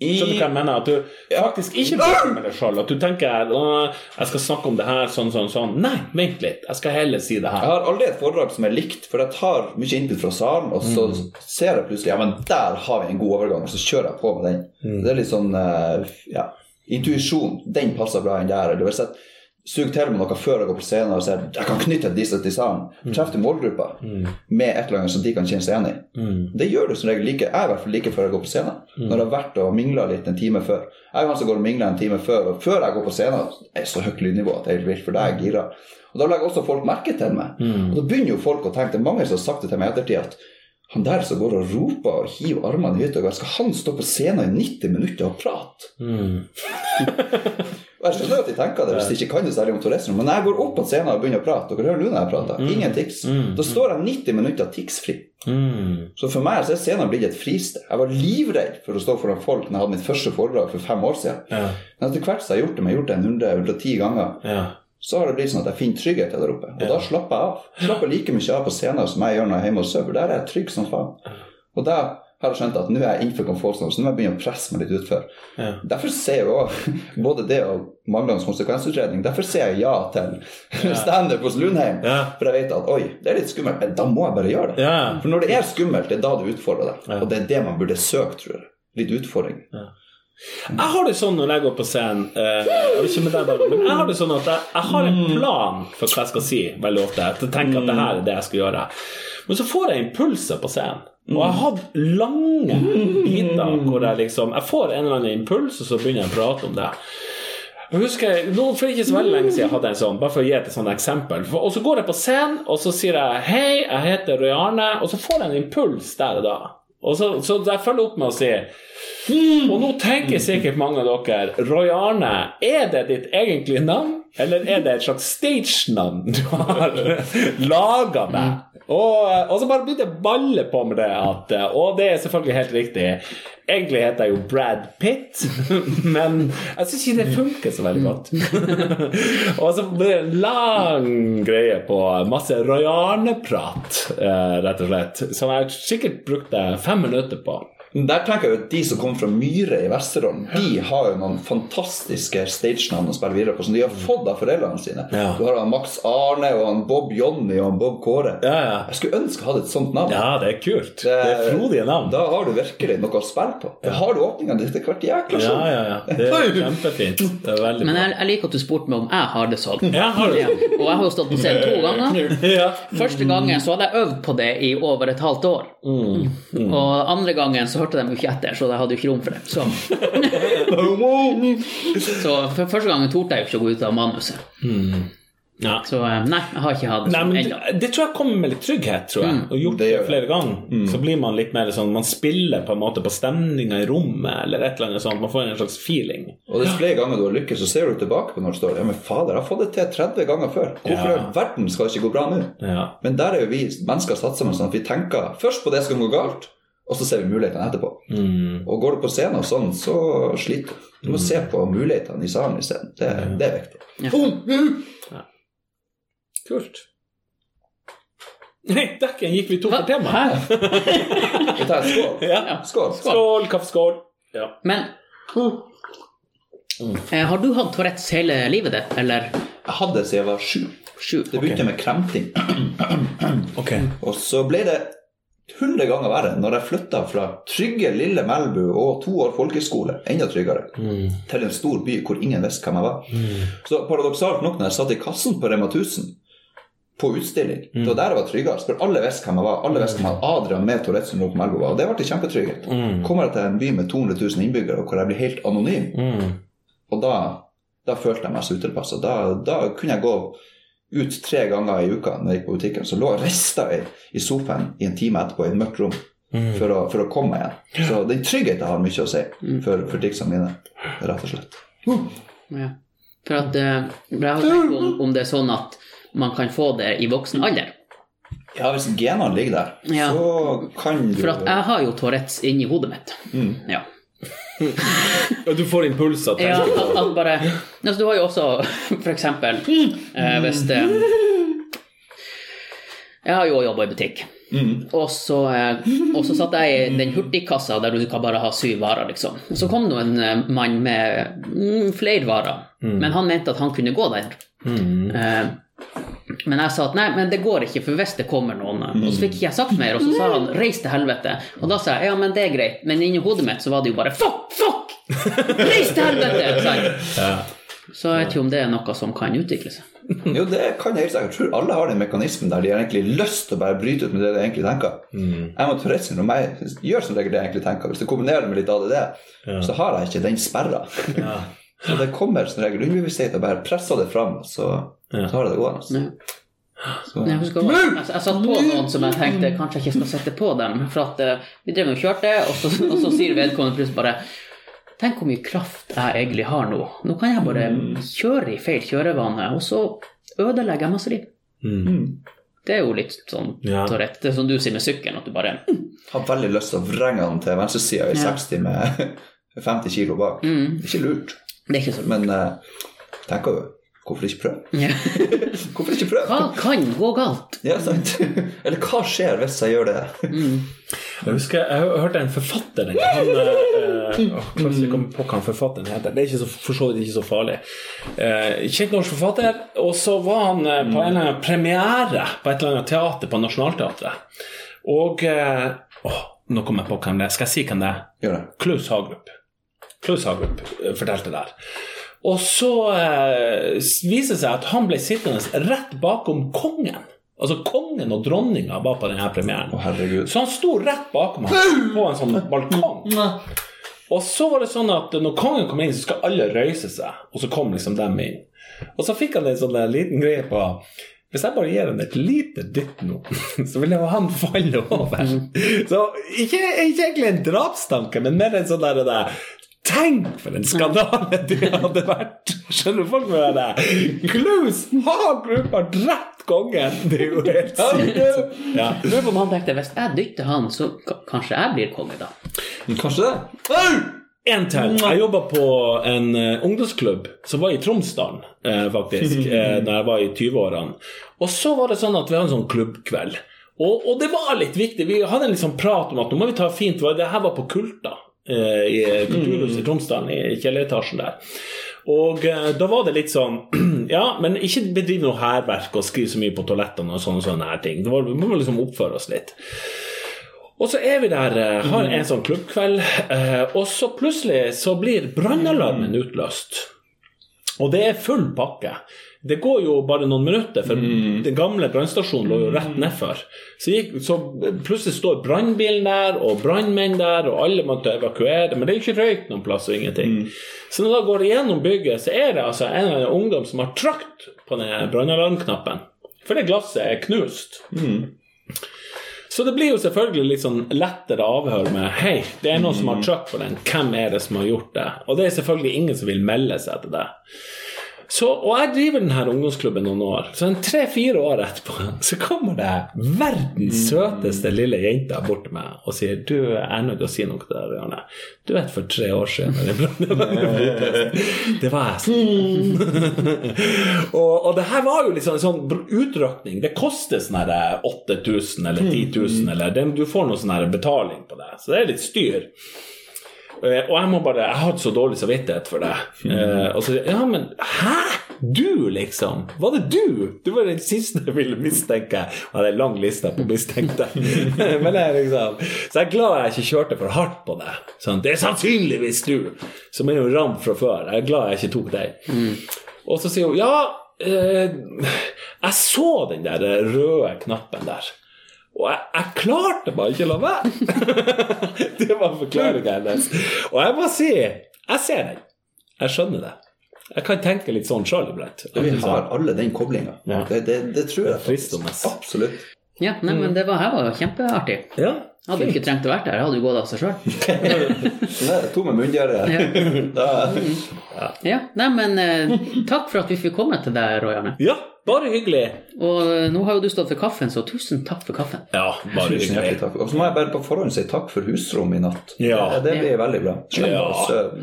Skjønner du hva jeg mener? At du faktisk ikke bestemmer deg sjøl. At du tenker jeg skal snakke om det her sånn, sånn, sånn. Nei, vent litt. Jeg skal heller si det her. Jeg har aldri et foredrag som er likt, for jeg tar mye input fra salen, og så ser jeg plutselig ja, men der har vi en god overgang, og så kjører jeg på med den. Det er litt sånn eh, ja, intuisjon. Den passer bra inn der. Eller, Sug til med noe før jeg går på scenen og sier jeg kan knytte disse til salen. Treff til målgruppa med et eller annet som de kan kjenne seg igjen i. Det gjør du som regel like. Jeg i hvert fall like før jeg går på scenen. Når jeg har vært og mingla litt en time før. Jeg er han som går og mingler en time før, og før jeg går på scenen, er så høyt lydnivå at det er helt vilt, for da er jeg gira. Og da legger også folk merke til meg. Og da begynner jo folk å tenke, det er mange som har sagt det til meg i ettertid, at han der som går og roper og hiver armene i hytta, skal han stå på scenen i 90 minutter og prate? Og jeg skjønner at de tenker det hvis de ikke kan det særlig om Tourettes, men når jeg går opp på scenen og begynner å prate, dere hører nå når jeg prater, ingen tics, da står jeg 90 minutter ticsfri. Mm. Så for meg så er scenen blitt et fristed. Jeg var livredd for å stå foran folk når jeg hadde mitt første foredrag for fem år siden. Men etter hvert som jeg har gjort det, men jeg har gjort det 100-110 ganger, så har det blitt sånn at jeg finner trygghet der oppe. Og da slapper jeg av. Slapper like mye av på scenen som jeg gjør når jeg er hjemme og sover. Der er jeg trygg som faen. Og da har skjønt at nå er jeg innenfor komfortsonen, så nå må jeg begynne å presse meg litt utfor. Ja. Derfor ser jeg også både det og manglende konsekvensutredning. Derfor sier jeg ja til standup hos Lundheim. Ja. For jeg vet at oi, det er litt skummelt, men da må jeg bare gjøre det. Ja. For når det er skummelt, det er da du utfordrer deg. Ja. Og det er det man burde søke, tror jeg. Litt utfordring. Jeg har det sånn når jeg går på scenen eh, Jeg men jeg har det sånn at jeg, jeg har en plan for hva jeg skal si veldig ofte. Jeg tenker at det her er det jeg skal gjøre. Men så får jeg impulser på scenen. Og jeg har hatt lange biter hvor jeg liksom Jeg får en eller annen impuls, og så begynner jeg å prate om det. Jeg husker, nå, For ikke så veldig lenge siden jeg hadde en sånn, bare for å gi et sånt eksempel. Og så går jeg på scenen, og så sier jeg 'Hei, jeg heter Roy Arne', og så får jeg en impuls der og da. Og så, så jeg følger opp med å si og nå tenker sikkert mange av dere Roy Arne, er det ditt egentlige navn? Eller er det et slags stage-navn du har laga deg? Og, og så bare begynte jeg å balle på med det at Og det er selvfølgelig helt riktig. Egentlig heter jeg jo Brad Pitt, men jeg syns ikke det funker så veldig godt. og så blir det en lang greie på masse Roy Arne-prat, eh, rett og slett, som jeg sikkert brukte fem minutter på. Men Der tenker jeg jo at De som kommer fra Myre i Vesterålen, de har jo noen fantastiske stagenavn å spille videre på, som de har fått av foreldrene sine. Ja. Du har han Max Arne og han Bob Jonny og han Bob Kåre. Ja, ja. Jeg skulle ønske jeg hadde et sånt navn. Ja, det er kult. Det er frodige navn. Da har du virkelig noe å spille på. Da har du åpningene til hvert jækla Ja, show. ja, ja. Det er kjempefint. Det er veldig Men jeg, jeg liker at du spurte meg om jeg har det sånn. Ja, har du Ja. Og jeg har jo stått på scenen to ganger. Ja. Første gangen så hadde jeg øvd på det i over et halvt år. Og andre gangen så hørte de jo ikke etter, så jeg hadde jo ikke rom for det. Så, så for første gangen torde jeg jo ikke å gå ut av manuset. Ja. Så eh, nei, jeg har ikke hatt det Nei, sånn ennå. det, det tror jeg kommer med litt trygghet, tror jeg. Og gjort Det det, flere ganger. Så blir man litt mer sånn Man spiller på en måte på stemninga i rommet, eller et eller annet sånt. Man får en slags feeling. Og dess flere ganger du har lykkes, så ser du tilbake på når du står Ja, men fader, jeg har fått det til 30 ganger før. Hvorfor i Ja. verden skal det ikke gå bra nå? Ja. Men der er jo vi mennesker satt sammen sånn at vi tenker først på det som går gå galt, og så ser vi mulighetene etterpå. Mm. Og går du på scenen og sånn, så sliter du. Du må se på mulighetene i salen isteden. Det, det er viktig. Kult. Nei, dekken gikk vi to for tema. Hæ? Vi tar en skål. Ja. Skål. Skål, kaffeskål. Ja. Men mm. har du hatt Tourettes hele livet ditt, eller Jeg hadde det siden jeg var sju. sju? Det begynte med kremting. okay. Og så ble det 100 ganger verre når jeg flytta fra trygge lille Melbu og to år folkehøyskole, enda tryggere, til en stor by hvor ingen visste hvem jeg var. Så paradoksalt nok, når jeg satt i kassen på Rema 1000 på utstilling, det var der jeg var tryggest, for alle visste hvem jeg var. Alle visste hvem Adrian med Tourettes syndrom på Melbu var, og det ble kjempetrygghet. Kommer jeg til en by med 200 000 innbyggere, hvor jeg blir helt anonym, Mm. og da, da følte jeg meg så utilpassa. Da, da kunne jeg gå ut tre ganger i uka når jeg gikk på butikken. Så lå jeg rista i, i sofaen i en time etterpå i et mørkt rom for, å, for å komme meg igjen. Så den tryggheten har mye å si for, for triksene mine, rett og slett. Ja. For at eh, jeg har tenkt om, om det er sånn at man kan få det i voksen alder. Ja, hvis genene ligger der, Ja. så kan du For at jeg har jo Tourettes inni hodet mitt. Ja. Du får impulser. Ja, at, at bare altså, Du har jo også eksempel eh, hvis det Jeg har jo jobba i butikk. Og, så, eh, og så satt jeg i den hurtigkassa der du kan bare ha syv varer, liksom. Så kom det en eh, mann med mm, flere varer, men han mente at han kunne gå der. Eh, men jeg sa at nei, men det går ikke, for hvis det kommer noen Og så fikk ikke jeg sagt mer, og så sa han 'reis til helvete'. Og da sa jeg ja, men det er greit, men inni hodet mitt så var det jo bare 'fuck, fuck'! Reis til helvete! Ja. Så jeg vet ikke om det er noe som kan utvikle seg. Jo, det kan jeg helt sikkert. Jeg tror alle har den mekanismen der de har egentlig lyst til å bare bryte ut med det de egentlig tenker. Jeg må forresten syndrom. Jeg gjør som regel det jeg egentlig tenker. Hvis jeg kombinerer det med litt ADD, så har jeg ikke den sperra. Ja. Så det kommer som regel underbevissthet og bare presser det fram, så, så har jeg det gående. Så, Jeg husker også, jeg, jeg satt på noen som jeg tenkte kanskje jeg ikke skal sette på dem. For at eh, vi drev og kjørte, og så, og så sier vedkommende plutselig bare Tenk hvor mye kraft jeg egentlig har nå. Nå kan jeg bare kjøre i feil kjørevane, og så ødelegger jeg masse liv. Det er jo litt sånn Ja. Tourette. Det er som du sier med sykkelen, at du bare har veldig lyst til å vrenge den til venstresida i Ja. 60 med 50 kilo bak. Ikke lurt, Det er ikke så men uh, tenker du Hvorfor ikke prøve? Ja. Hvorfor ikke prøve? Hva kan gå galt? Ja, sant? Eller hva skjer hvis jeg gjør det? Jeg husker, jeg hørte en forfatter. Han, eh, kom på hva han forfatteren heter. Det er ikke så, for så vidt ikke så farlig. Eh, kjent norsk forfatter. Og så var han eh, på en eller annen premiere på et eller annet teater på Nationaltheatret. Og eh, oh, Nå kom jeg på hvem det er. Skal jeg si hvem det er? Gjør det. Klaus Hagerup. Klaus Hagerup eh, fortalte der. Og så eh, viser det seg at han ble sittende rett bakom kongen. Altså kongen og dronninga var på denne premieren. Å. Så han sto rett bakom ham på en sånn balkong. Og så var det sånn at når kongen kom inn, så skal alle røyse seg, og så kom liksom dem inn. Og så fikk han en sånn liten greie på hvis jeg bare gir han et lite dytt nå, så vil jo han falle over. Så ikke, ikke egentlig en drapstanke, men mer en sånn der, der Tenk for en skandale det hadde vært! Skjønner folk med det? Klaus Hagerup har drept kongen! Det er jo helt sykt. Ja. Lurer på om han tenkte hvis jeg dytter han, så kanskje jeg blir konge, da. Kanskje det? En til. Jeg jobba på en eh, ungdomsklubb som var i Tromsdalen, eh, faktisk, uh, da jeg var i 20-årene. Og så var det sånn at vi hadde en sånn klubbkveld. Og, og det var litt viktig. Vi hadde en liksom prat om at nå må vi ta fint vare. Det her var på Kulta, eh, i Kulturhuset i Tromsdalen, i kjelleretasjen der. Og eh, da var det litt sånn Ja, men ikke bedriv noe hærverk og skriv så mye på toalettene og sånne, sånne her ting. Det var, vi må liksom oppføre oss litt. Og så er vi der, eh, har en sånn klubbkveld, eh, og så plutselig så blir brannalarmen utløst. Og det er full pakke. Det går jo bare noen minutter, for den gamle brannstasjonen lå jo rett nedfor. Så, gikk, så plutselig står brannbilen der, og brannmenn der, og alle måtte evakuere. Men det er jo ikke røyk noen plass og ingenting. Så når jeg går gjennom bygget, så er det altså en eller annen ungdom som har trykt på den brannalarmknappen. For det glasset er knust. Så det blir jo selvfølgelig litt sånn lettere avhør med Hei, det er noen som har trykt på den. Hvem er det som har gjort det? Og det er selvfølgelig ingen som vil melde seg til det. Så, og jeg driver denne ungdomsklubben noen år. Så tre-fire år etterpå så kommer det verdens søteste lille jente bort til meg og sier Du, jeg er nødt til å si noe til deg, Arne. Du vet, for tre år siden det, Det var jeg sånn. og, og det her var jo liksom en sånn utrykning. Det koster sånn her 8000 eller 10 000, eller det, du får noe sånn betaling på det. Så det er litt styr. Eh, Og jeg må bare Jeg har så dårlig samvittighet for det. Mm. og så Ja, men hæ? Du, liksom? Var det du? Du var den siste jeg ville mistenke. Jeg er en lang liste på mistenkte. men jeg liksom Så jeg er glad jeg ikke kjørte for hardt på det. Sånn, det er sannsynligvis du, som er jo ram fra før. Jeg er glad jeg ikke tok deg. Og så sier hun ja, eh, jeg så den der røde knappen der. Og jeg, jeg klarte bare ikke å la være. det var forklaringa hennes. Og jeg må si, jeg ser den. Jeg skjønner det. Jeg kan tenke litt sånn sjøl iblant. Vi har alle den koblinga. Ja. Det, det, det tror jeg Fristende. Absolutt. Ja, nei, men det var, her var jo kjempeartig. Ja, Hadde du ikke trengt å være der, hadde du gått av seg sjøl. Tomme det Ja. Ja, nei, men eh, takk for at vi fikk komme til deg, Roy Arne. ja, bare hyggelig. Og eh, nå har jo du stått for kaffen, så tusen takk for kaffen. Ja, bare Tusen hyggelig. takk. Og så må jeg bare på forhånd si takk for husrom i natt. Ja. Det, det blir veldig bra. Ja.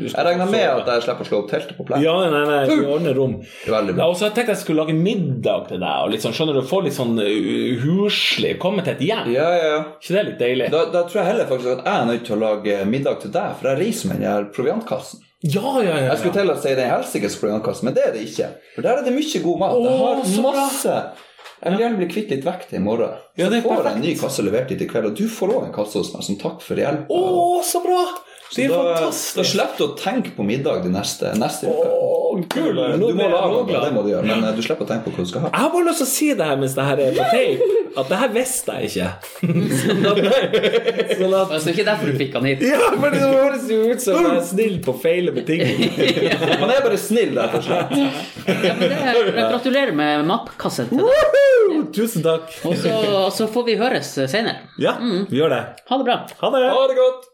Jeg regner med at jeg slipper å slå opp teltet på plenen. Ja, nei, nei, vi ordner rom. Veldig Ja, bra. og så tenkte jeg jeg skulle lage middag til deg. Og litt sånn, skjønner du, Få litt sånn uh, huslig. Komme til et hjem. Ja, ja, ja. ikke det litt deilig? Da, da tror jeg heller faktisk at jeg er nødt til å lage middag til deg, for jeg reiser med den her proviantkassen. Ja, ja, ja. Jeg skulle til å si den helsikes proviantkassen, men det er det ikke. For der er det mye god mat. Åh, Jeg har masse Jeg vil gjerne bli kvitt litt vekt i morgen. Ja, Så er får jeg en ny kasse levert hit i kveld, og du får òg en kasse hos meg som takk for hjelp. Å, så bra! Det er da, da slipper du å tenke på middag de neste, neste uke. Åh, kul, Du må lage noe, det må du gjøre, men eh, du slipper å tenke på hva du skal ha. Jeg har bare lyst til å si det her mens det her er på tape, at det her visste jeg ikke. sånn at, sånn at er ikke derfor du fikk han hit. Ja, men det høres jo ut som jeg er snill på feil betingelser. Man er bare snill, rett og slett. Ja, men det er, gratulerer med mappkasse til deg. Woohoo! Tusen takk. Og så, og så får vi høres senere. Ja, vi gjør det. Ha det bra. Ha det. Ha det godt!